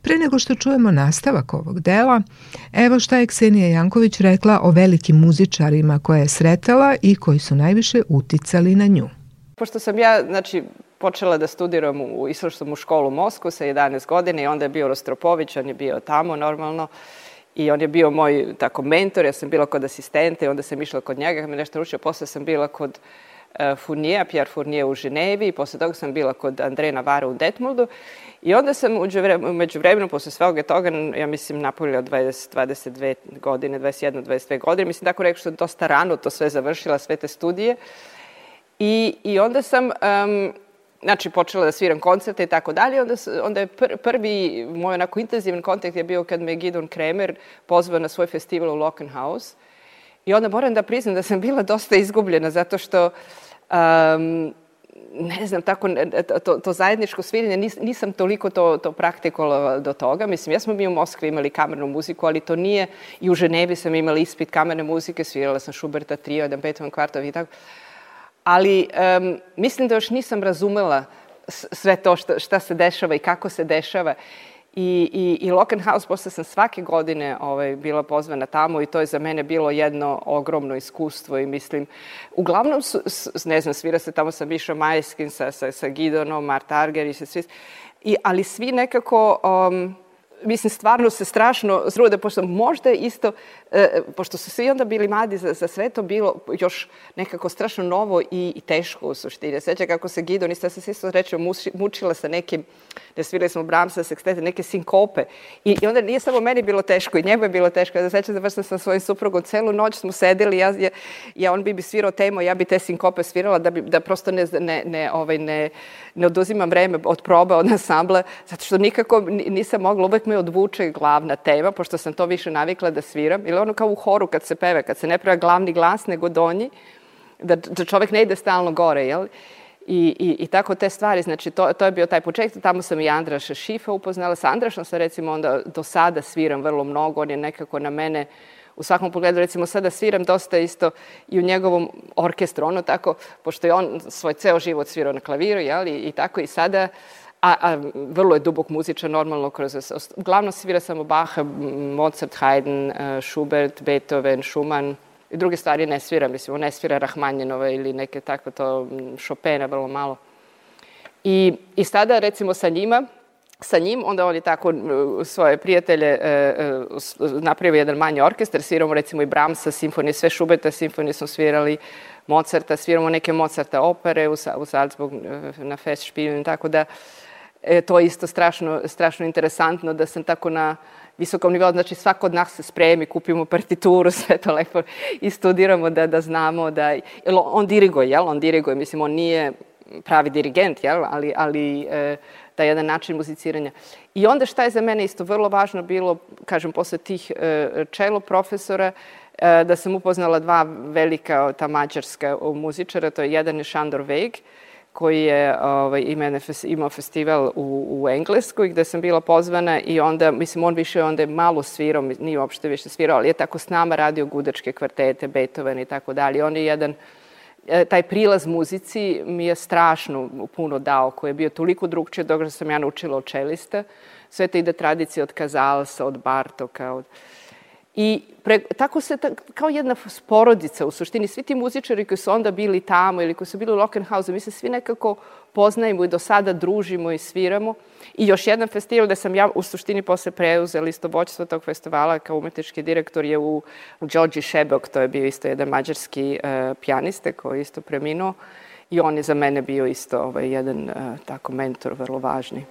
Pre nego što čujemo nastavak ovog dela, evo šta je Ksenija Janković rekla o velikim muzičarima koje je sretala i koji su najviše uticali na nju. Pošto sam ja, znači, počela da studiram u, išla sam u školu u Mosku sa 11 godine i onda je bio Rostropović, on je bio tamo normalno i on je bio moj tako mentor, ja sam bila kod asistente i onda sam išla kod njega, me nešto ručio, posle sam bila kod uh, Pierre Fournija u Ženevi i posle toga sam bila kod Andreja Vara u Detmoldu i onda sam umeđu vremenu, posle svega toga, ja mislim napolje od 20, 22 godine, 21, 22 godine, mislim tako rekao što dosta rano to sve završila, sve te studije i, i onda sam um, znači počela da sviram koncerte i tako dalje, onda, onda je pr prvi moj onako intenzivan kontakt je bio kad me Gidon Kremer pozvao na svoj festival u Locken House. I onda moram da priznam da sam bila dosta izgubljena zato što um, ne znam, tako, to, to zajedničko sviranje, nis, nisam toliko to, to praktikovala do toga. Mislim, ja smo mi u Moskvi imali kamernu muziku, ali to nije, i u Ženevi sam imala ispit kamerne muzike, svirala sam Schuberta trio, jedan Beethoven kvartov i tako ali um, mislim da još nisam razumela sve to šta, šta se dešava i kako se dešava. I, i, i Locken House, posle sam svake godine ovaj, bila pozvana tamo i to je za mene bilo jedno ogromno iskustvo i mislim, uglavnom, su, s, ne znam, svira se tamo sa Mišom Majskim, sa, sa, sa Gidonom, Marta Arger i sa svi, i, ali svi nekako, um, mislim, stvarno se strašno zrude, pošto možda isto E, e, pošto su svi onda bili mladi za, za sve to bilo još nekako strašno novo i, i teško u suštini. Sećam kako se Gido, niste se isto rečio, mučila sa nekim, ne svirali smo Bramsa, sekstete, neke sinkope. I, I onda nije samo meni bilo teško, i njemu je bilo teško. Ja da sećam da baš sam sa svojim suprugom celu noć smo sedeli, ja, ja, ja on bi bi svirao temo, ja bi te sinkope svirala da, bi, da prosto ne, ne, ne, ovaj, ne, ne oduzimam vreme od proba, od ansambla, zato što nikako nisam mogla, uvek me odvuče glavna tema, pošto sam to više navikla da sviram. Ili ono kao u horu kad se peve, kad se ne pravi glavni glas, nego donji, da, da čovek ne ide stalno gore, jel? I, i, I tako te stvari, znači to, to je bio taj početak, tamo sam i Andraša Šifa upoznala, sa Andrašom sam recimo onda do sada sviram vrlo mnogo, on je nekako na mene u svakom pogledu, recimo sada sviram dosta isto i u njegovom orkestru, ono tako, pošto je on svoj ceo život svirao na klaviru, jel, i, i tako i sada uh, a, a vrlo je dubok muzičar, normalno, kroz, glavno svira samo Baha, Mozart, Haydn, e, Schubert, Beethoven, Schumann, i druge stvari ne svira, mislim, ne svira Rahmanjinova ili neke tako to, Chopina, vrlo malo. I, i sada, recimo, sa njima, sa njim, onda on je tako svoje prijatelje e, e, napravio jedan manji orkestar, sviramo recimo i Brahmsa simfonije, sve Šubeta simfonije smo svirali, Mozarta, sviramo neke Mozarta opere u, u Salzburg e, na Festspielen, tako da E, to je isto strašno, strašno interesantno da sam tako na visokom nivou, znači svako od nas se spremi, kupimo partituru, [LAUGHS] sve to lepo i studiramo da, da znamo da, jel, on diriguje, jel, on diriguje, mislim, on nije pravi dirigent, jel, ali, ali e, da jedan način muziciranja. I onda šta je za mene isto vrlo važno bilo, kažem, posle tih e, čelo profesora, e, da sam upoznala dva velika ta mađarska muzičara, to je jedan je Šandor Vejg, koji je ovaj, imao festival u, u Engleskoj gde sam bila pozvana i onda, mislim, on više onda je malo svirao, nije uopšte više svirao, ali je tako s nama radio gudačke kvartete, Beethoven i tako dalje. On je jedan e, taj prilaz muzici mi je strašno puno dao, koji je bio toliko drugčije dok sam ja naučila od čelista. Sve to ide tradicije od Kazalsa, od Bartoka, od... Uh, I pre, tako se, ta, kao jedna porodica u suštini, svi ti muzičari koji su onda bili tamo ili koji su bili u Lockenhausu, mi se svi nekako poznajemo i do sada družimo i sviramo. I još jedan festival da sam ja u suštini posle preuzela listoboćstvo tog festivala kao umetnički direktor je u Georgi Šebok, to je bio isto jedan mađarski uh, pijaniste koji je isto preminuo i on je za mene bio isto ovaj, jedan uh, tako mentor vrlo važni.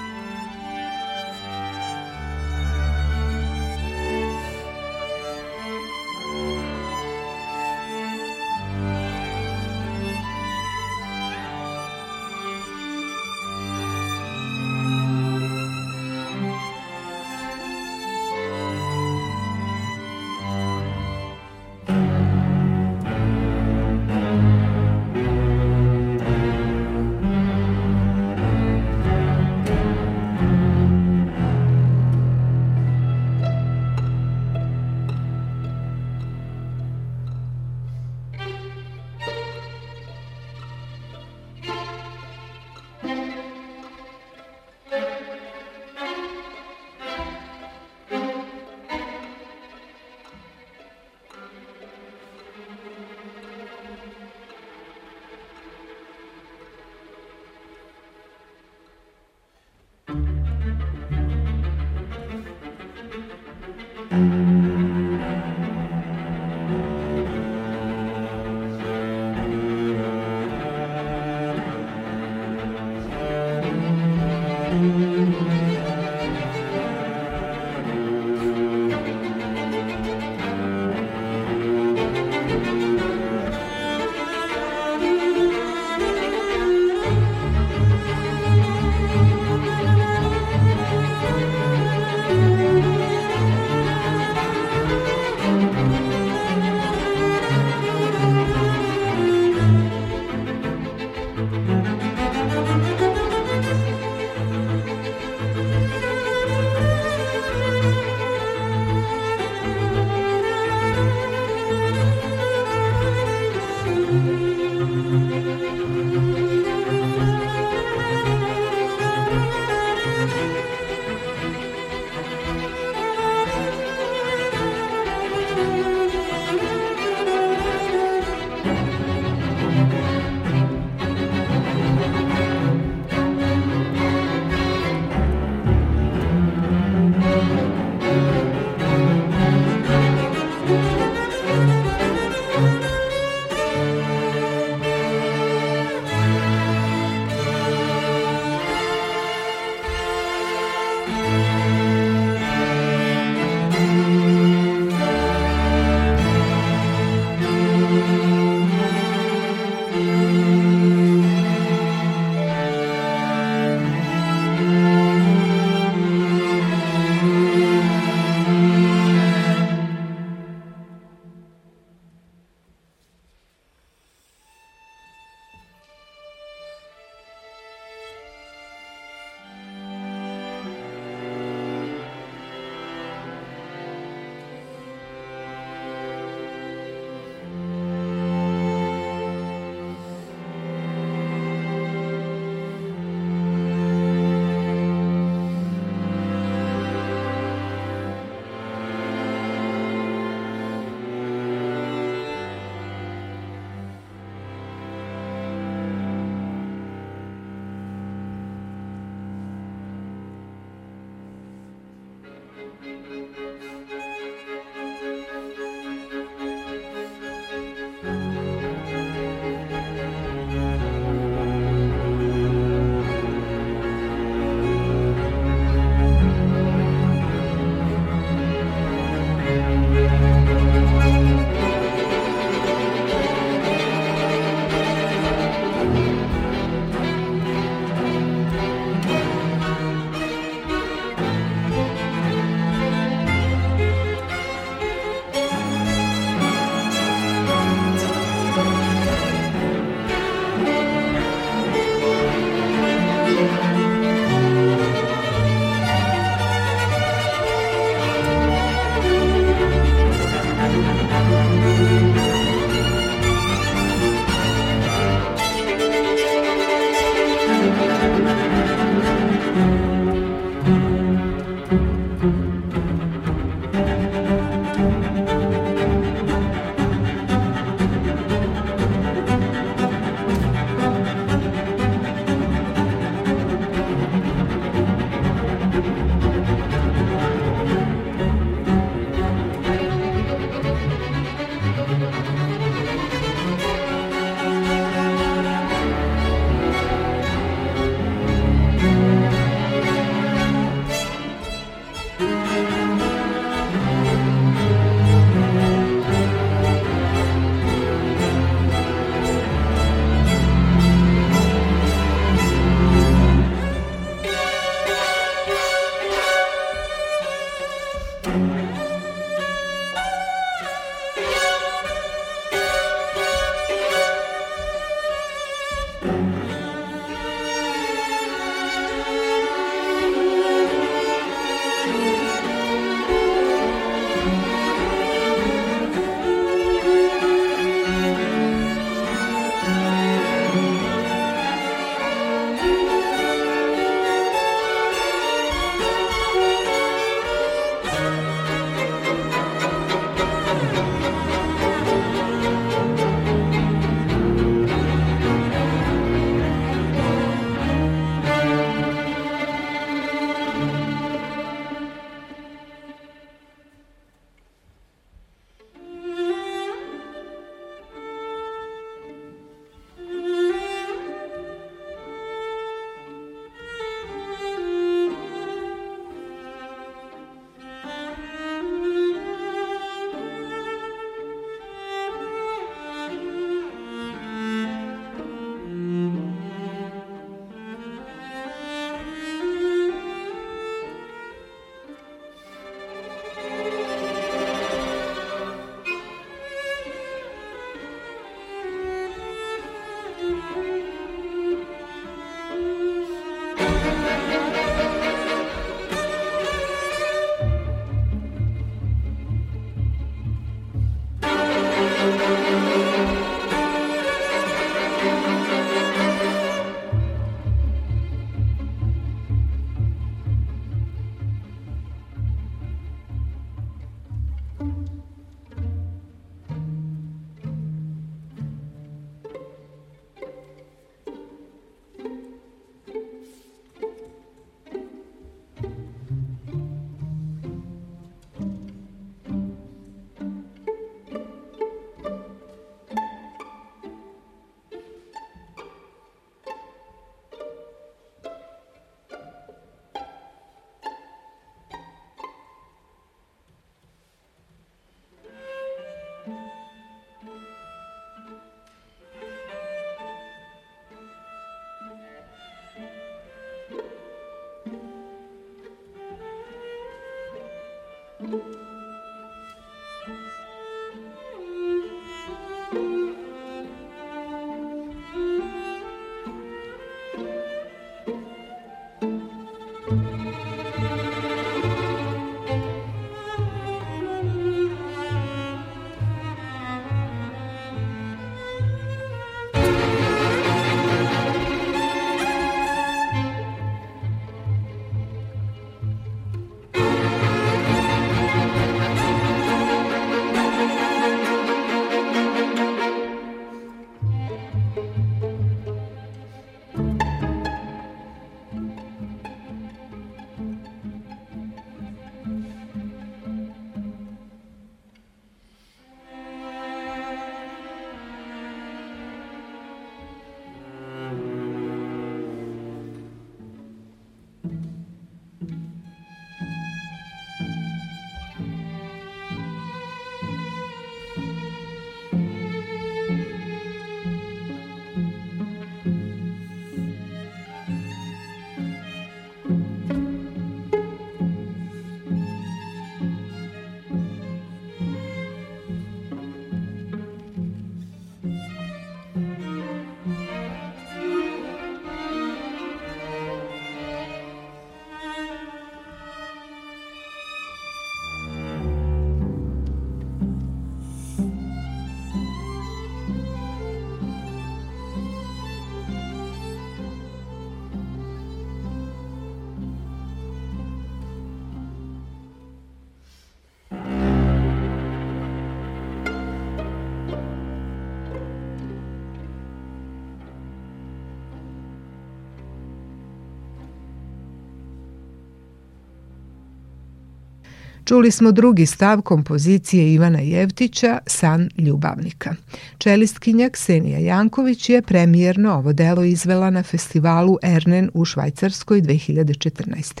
Čuli smo drugi stav kompozicije Ivana Jevtića, San ljubavnika. Čelistkinja Ksenija Janković je premijerno ovo delo izvela na festivalu Ernen u Švajcarskoj 2014.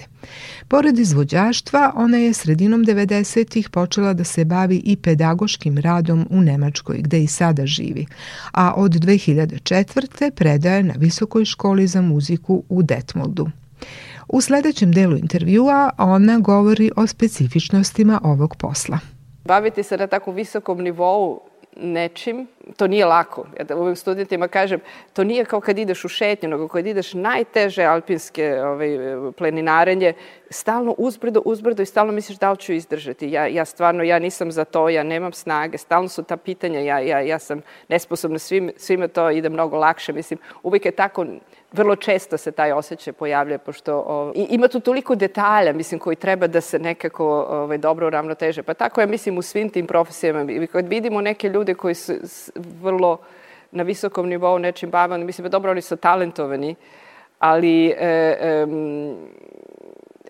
Pored izvođaštva, ona je sredinom 90-ih počela da se bavi i pedagoškim radom u Nemačkoj, gde i sada živi, a od 2004. predaje na Visokoj školi za muziku u Detmoldu. U sledećem delu intervjua ona govori o specifičnostima ovog posla. Baviti se na tako visokom nivou nečim, to nije lako. Ja da ovim studentima kažem, to nije kao kad ideš u šetnju, nego kad ideš najteže alpinske ovaj, planinarenje, stalno uzbrdo, uzbrdo i stalno misliš da li ću izdržati. Ja, ja stvarno, ja nisam za to, ja nemam snage, stalno su ta pitanja, ja, ja, ja sam nesposobna, svim, svima to ide mnogo lakše. Mislim, uvijek je tako vrlo često se taj osjećaj pojavlja, pošto o, ima tu toliko detalja, mislim, koji treba da se nekako ovaj, dobro uravnoteže. Pa tako ja mislim u svim tim profesijama. I kad vidimo neke ljude koji su vrlo na visokom nivou nečim bave, mislim, da dobro, oni su talentovani, ali e, e,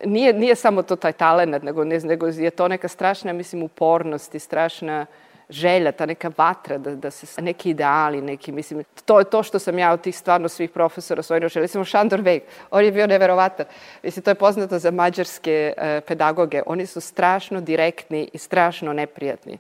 nije, nije samo to taj talent, nego, ne, nego je to neka strašna, mislim, upornost i strašna želja, ta neka vatra, da, da se neki ideali, neki, mislim, to je to što sam ja od tih stvarno svih profesora osvojila. Želja sam Šandor Vejk, on je bio neverovatan. Mislim, to je poznato za mađarske e, pedagoge. Oni su strašno direktni i strašno neprijatni.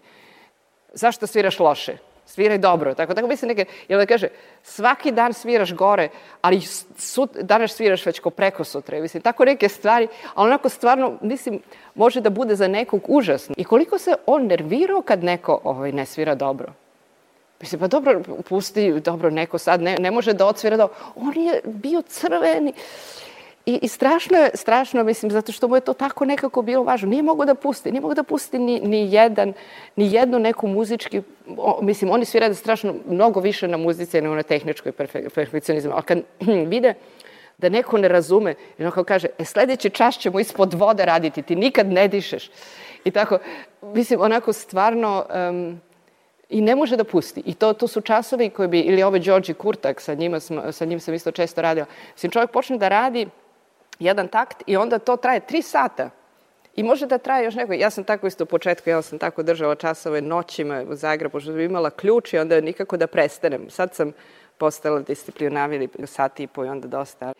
Zašto sviraš loše? sviraj dobro. Tako, tako mislim neke, jel da kaže, svaki dan sviraš gore, ali sut, danas sviraš već ko preko sutra. Mislim, tako neke stvari, ali onako stvarno, mislim, može da bude za nekog užasno. I koliko se on nervirao kad neko ovaj, ne svira dobro? Mislim, pa dobro, pusti, dobro, neko sad ne, ne može da odsvira dobro. Da, on je bio crveni. I, i strašno je, strašno, mislim, zato što mu je to tako nekako bilo važno. Nije mogo da pusti, nije mogo da pusti ni, ni, jedan, ni jednu neku muzički, o, mislim, oni svi rade strašno mnogo više na muzici nego na tehničkoj perfe, perfekcionizmu, ali kad [CLEARS THROAT] vide da neko ne razume, jer kao kaže, e, sledeći čas ćemo ispod vode raditi, ti nikad ne dišeš. I tako, mislim, onako stvarno... Um, i ne može da pusti. I to, to su časovi koji bi, ili ove ovaj Đorđe Kurtak, sa, njima sam, sa njim sam isto često radila. Mislim, čovjek počne da radi jedan takt i onda to traje tri sata. I može da traje još neko. Ja sam tako isto u početku, ja sam tako držala časove noćima u Zagrebu, što bi imala ključ i onda nikako da prestanem. Sad sam postala disciplinavili sati i po i onda dosta.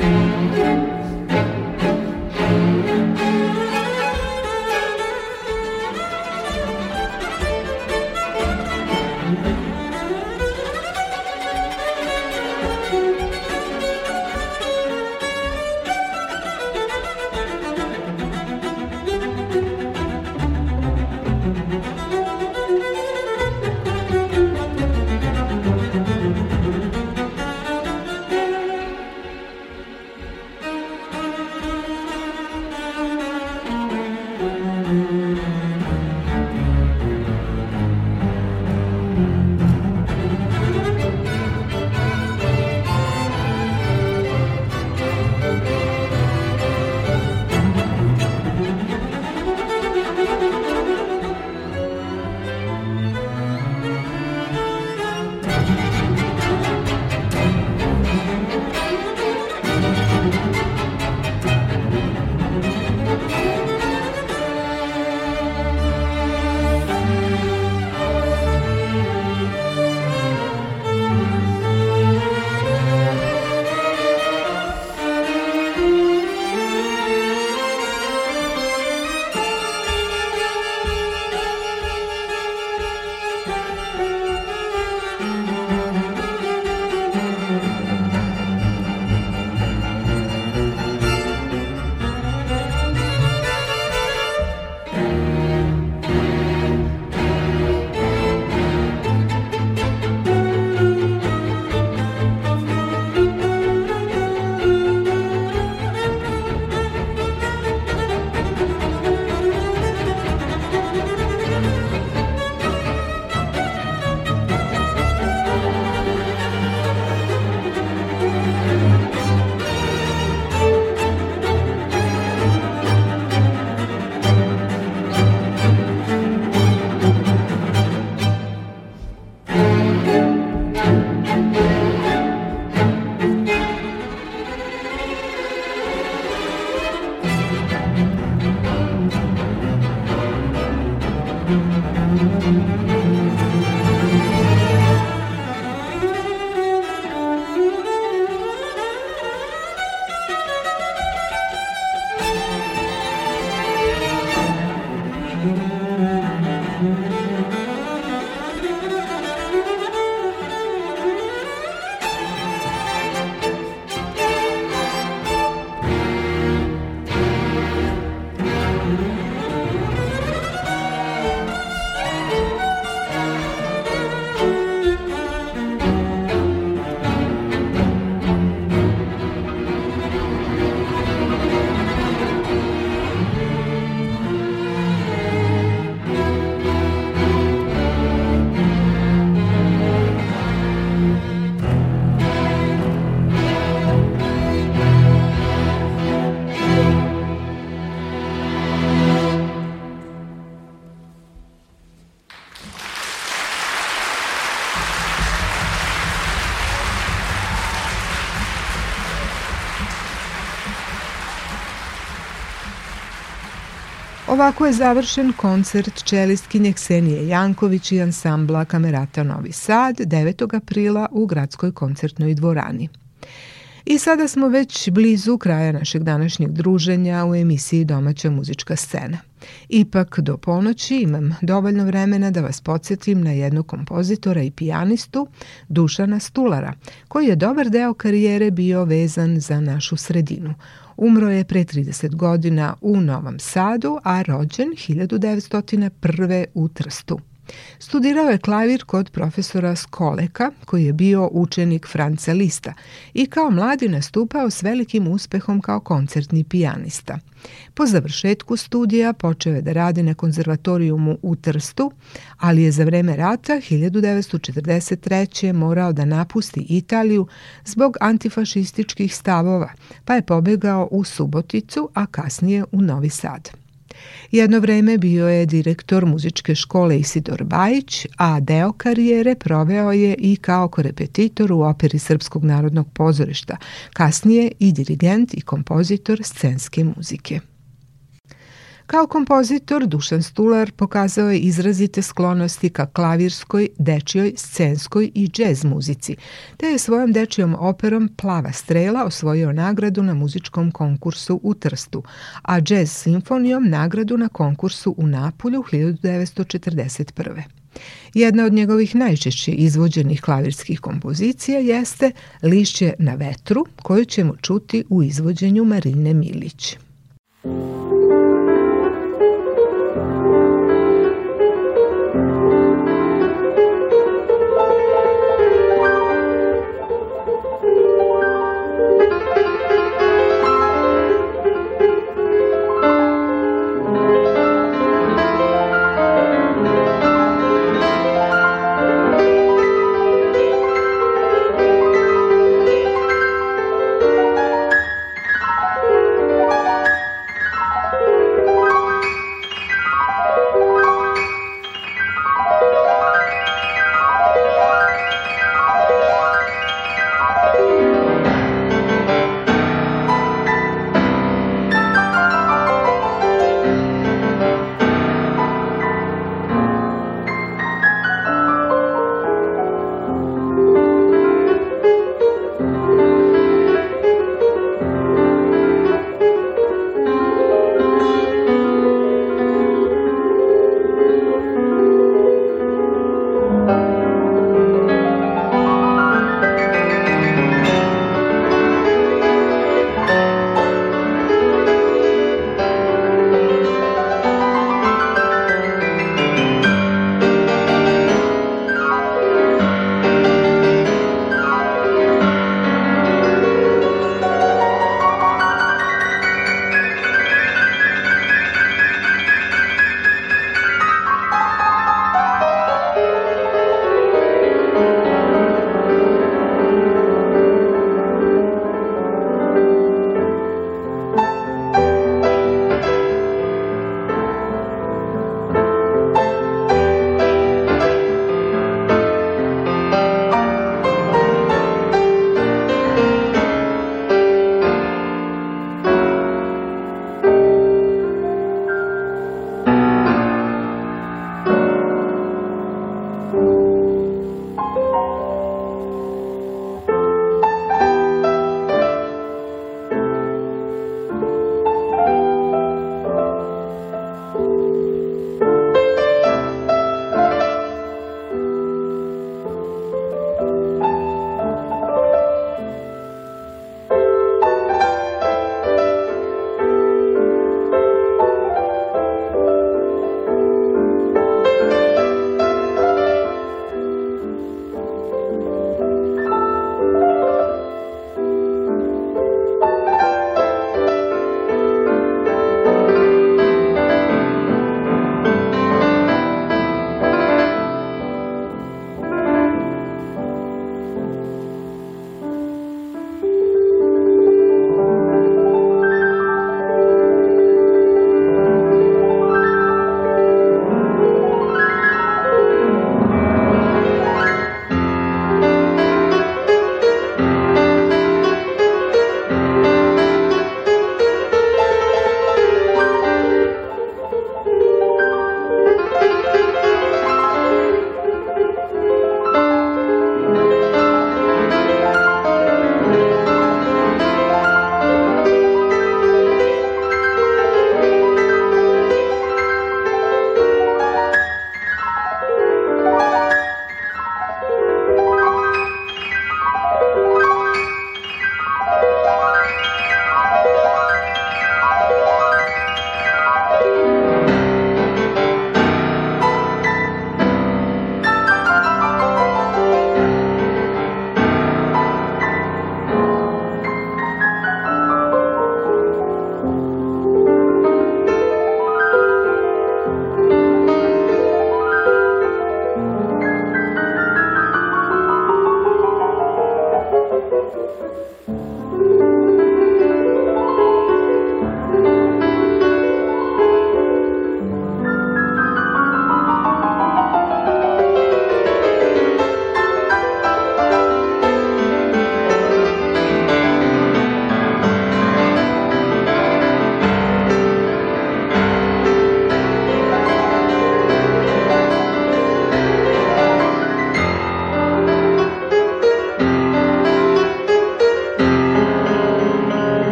Muzika Ovako je završen koncert čelistkinje Ksenije Janković i ansambla Kamerata Novi Sad 9. aprila u Gradskoj koncertnoj dvorani. I sada smo već blizu kraja našeg današnjeg druženja u emisiji Domaća muzička scena. Ipak do ponoći imam dovoljno vremena da vas podsjetim na jednog kompozitora i pijanistu Dušana Stulara, koji je dobar deo karijere bio vezan za našu sredinu. Umro je pre 30 godina u Novom Sadu, a rođen 1901. u Trstu. Studirao je klavir kod profesora Skoleka, koji je bio učenik Franca Lista i kao mladi nastupao s velikim uspehom kao koncertni pijanista. Po završetku studija počeo je da radi na konzervatorijumu u Trstu, ali je za vreme rata 1943. morao da napusti Italiju zbog antifašističkih stavova, pa je pobegao u Suboticu, a kasnije u Novi Sad. Jedno vreme bio je direktor muzičke škole Isidor Bajić, a deo karijere proveo je i kao korepetitor u operi Srpskog narodnog pozorišta, kasnije i dirigent i kompozitor scenske muzike. Kao kompozitor Dušan Stular pokazao je izrazite sklonosti ka klavirskoj, dečijoj, scenskoj i džez muzici, te je svojom dečijom operom Plava strela osvojio nagradu na muzičkom konkursu u Trstu, a džez simfonijom nagradu na konkursu u Napulju 1941. Jedna od njegovih najčešće izvođenih klavirskih kompozicija jeste Lišće na vetru, koju ćemo čuti u izvođenju Marine Milić. Thank you.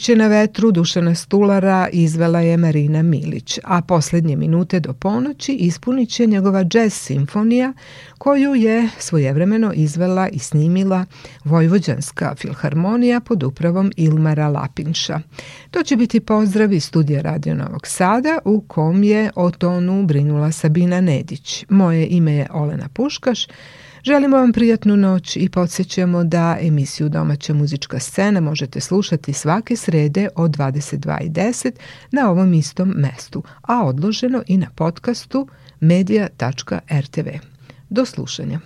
Učešće na vetru Dušana Stulara izvela je Marina Milić, a poslednje minute do ponoći ispunit će njegova jazz simfonija koju je svojevremeno izvela i snimila Vojvođanska filharmonija pod upravom Ilmara Lapinša. To će biti pozdrav iz studija Radio Novog Sada u kom je o tonu brinula Sabina Nedić. Moje ime je Olena Puškaš. Želimo vam prijatnu noć i podsjećamo da emisiju Domaća muzička scena možete slušati svake srede od 22.10 na ovom istom mestu, a odloženo i na podcastu media.rtv. Do slušanja.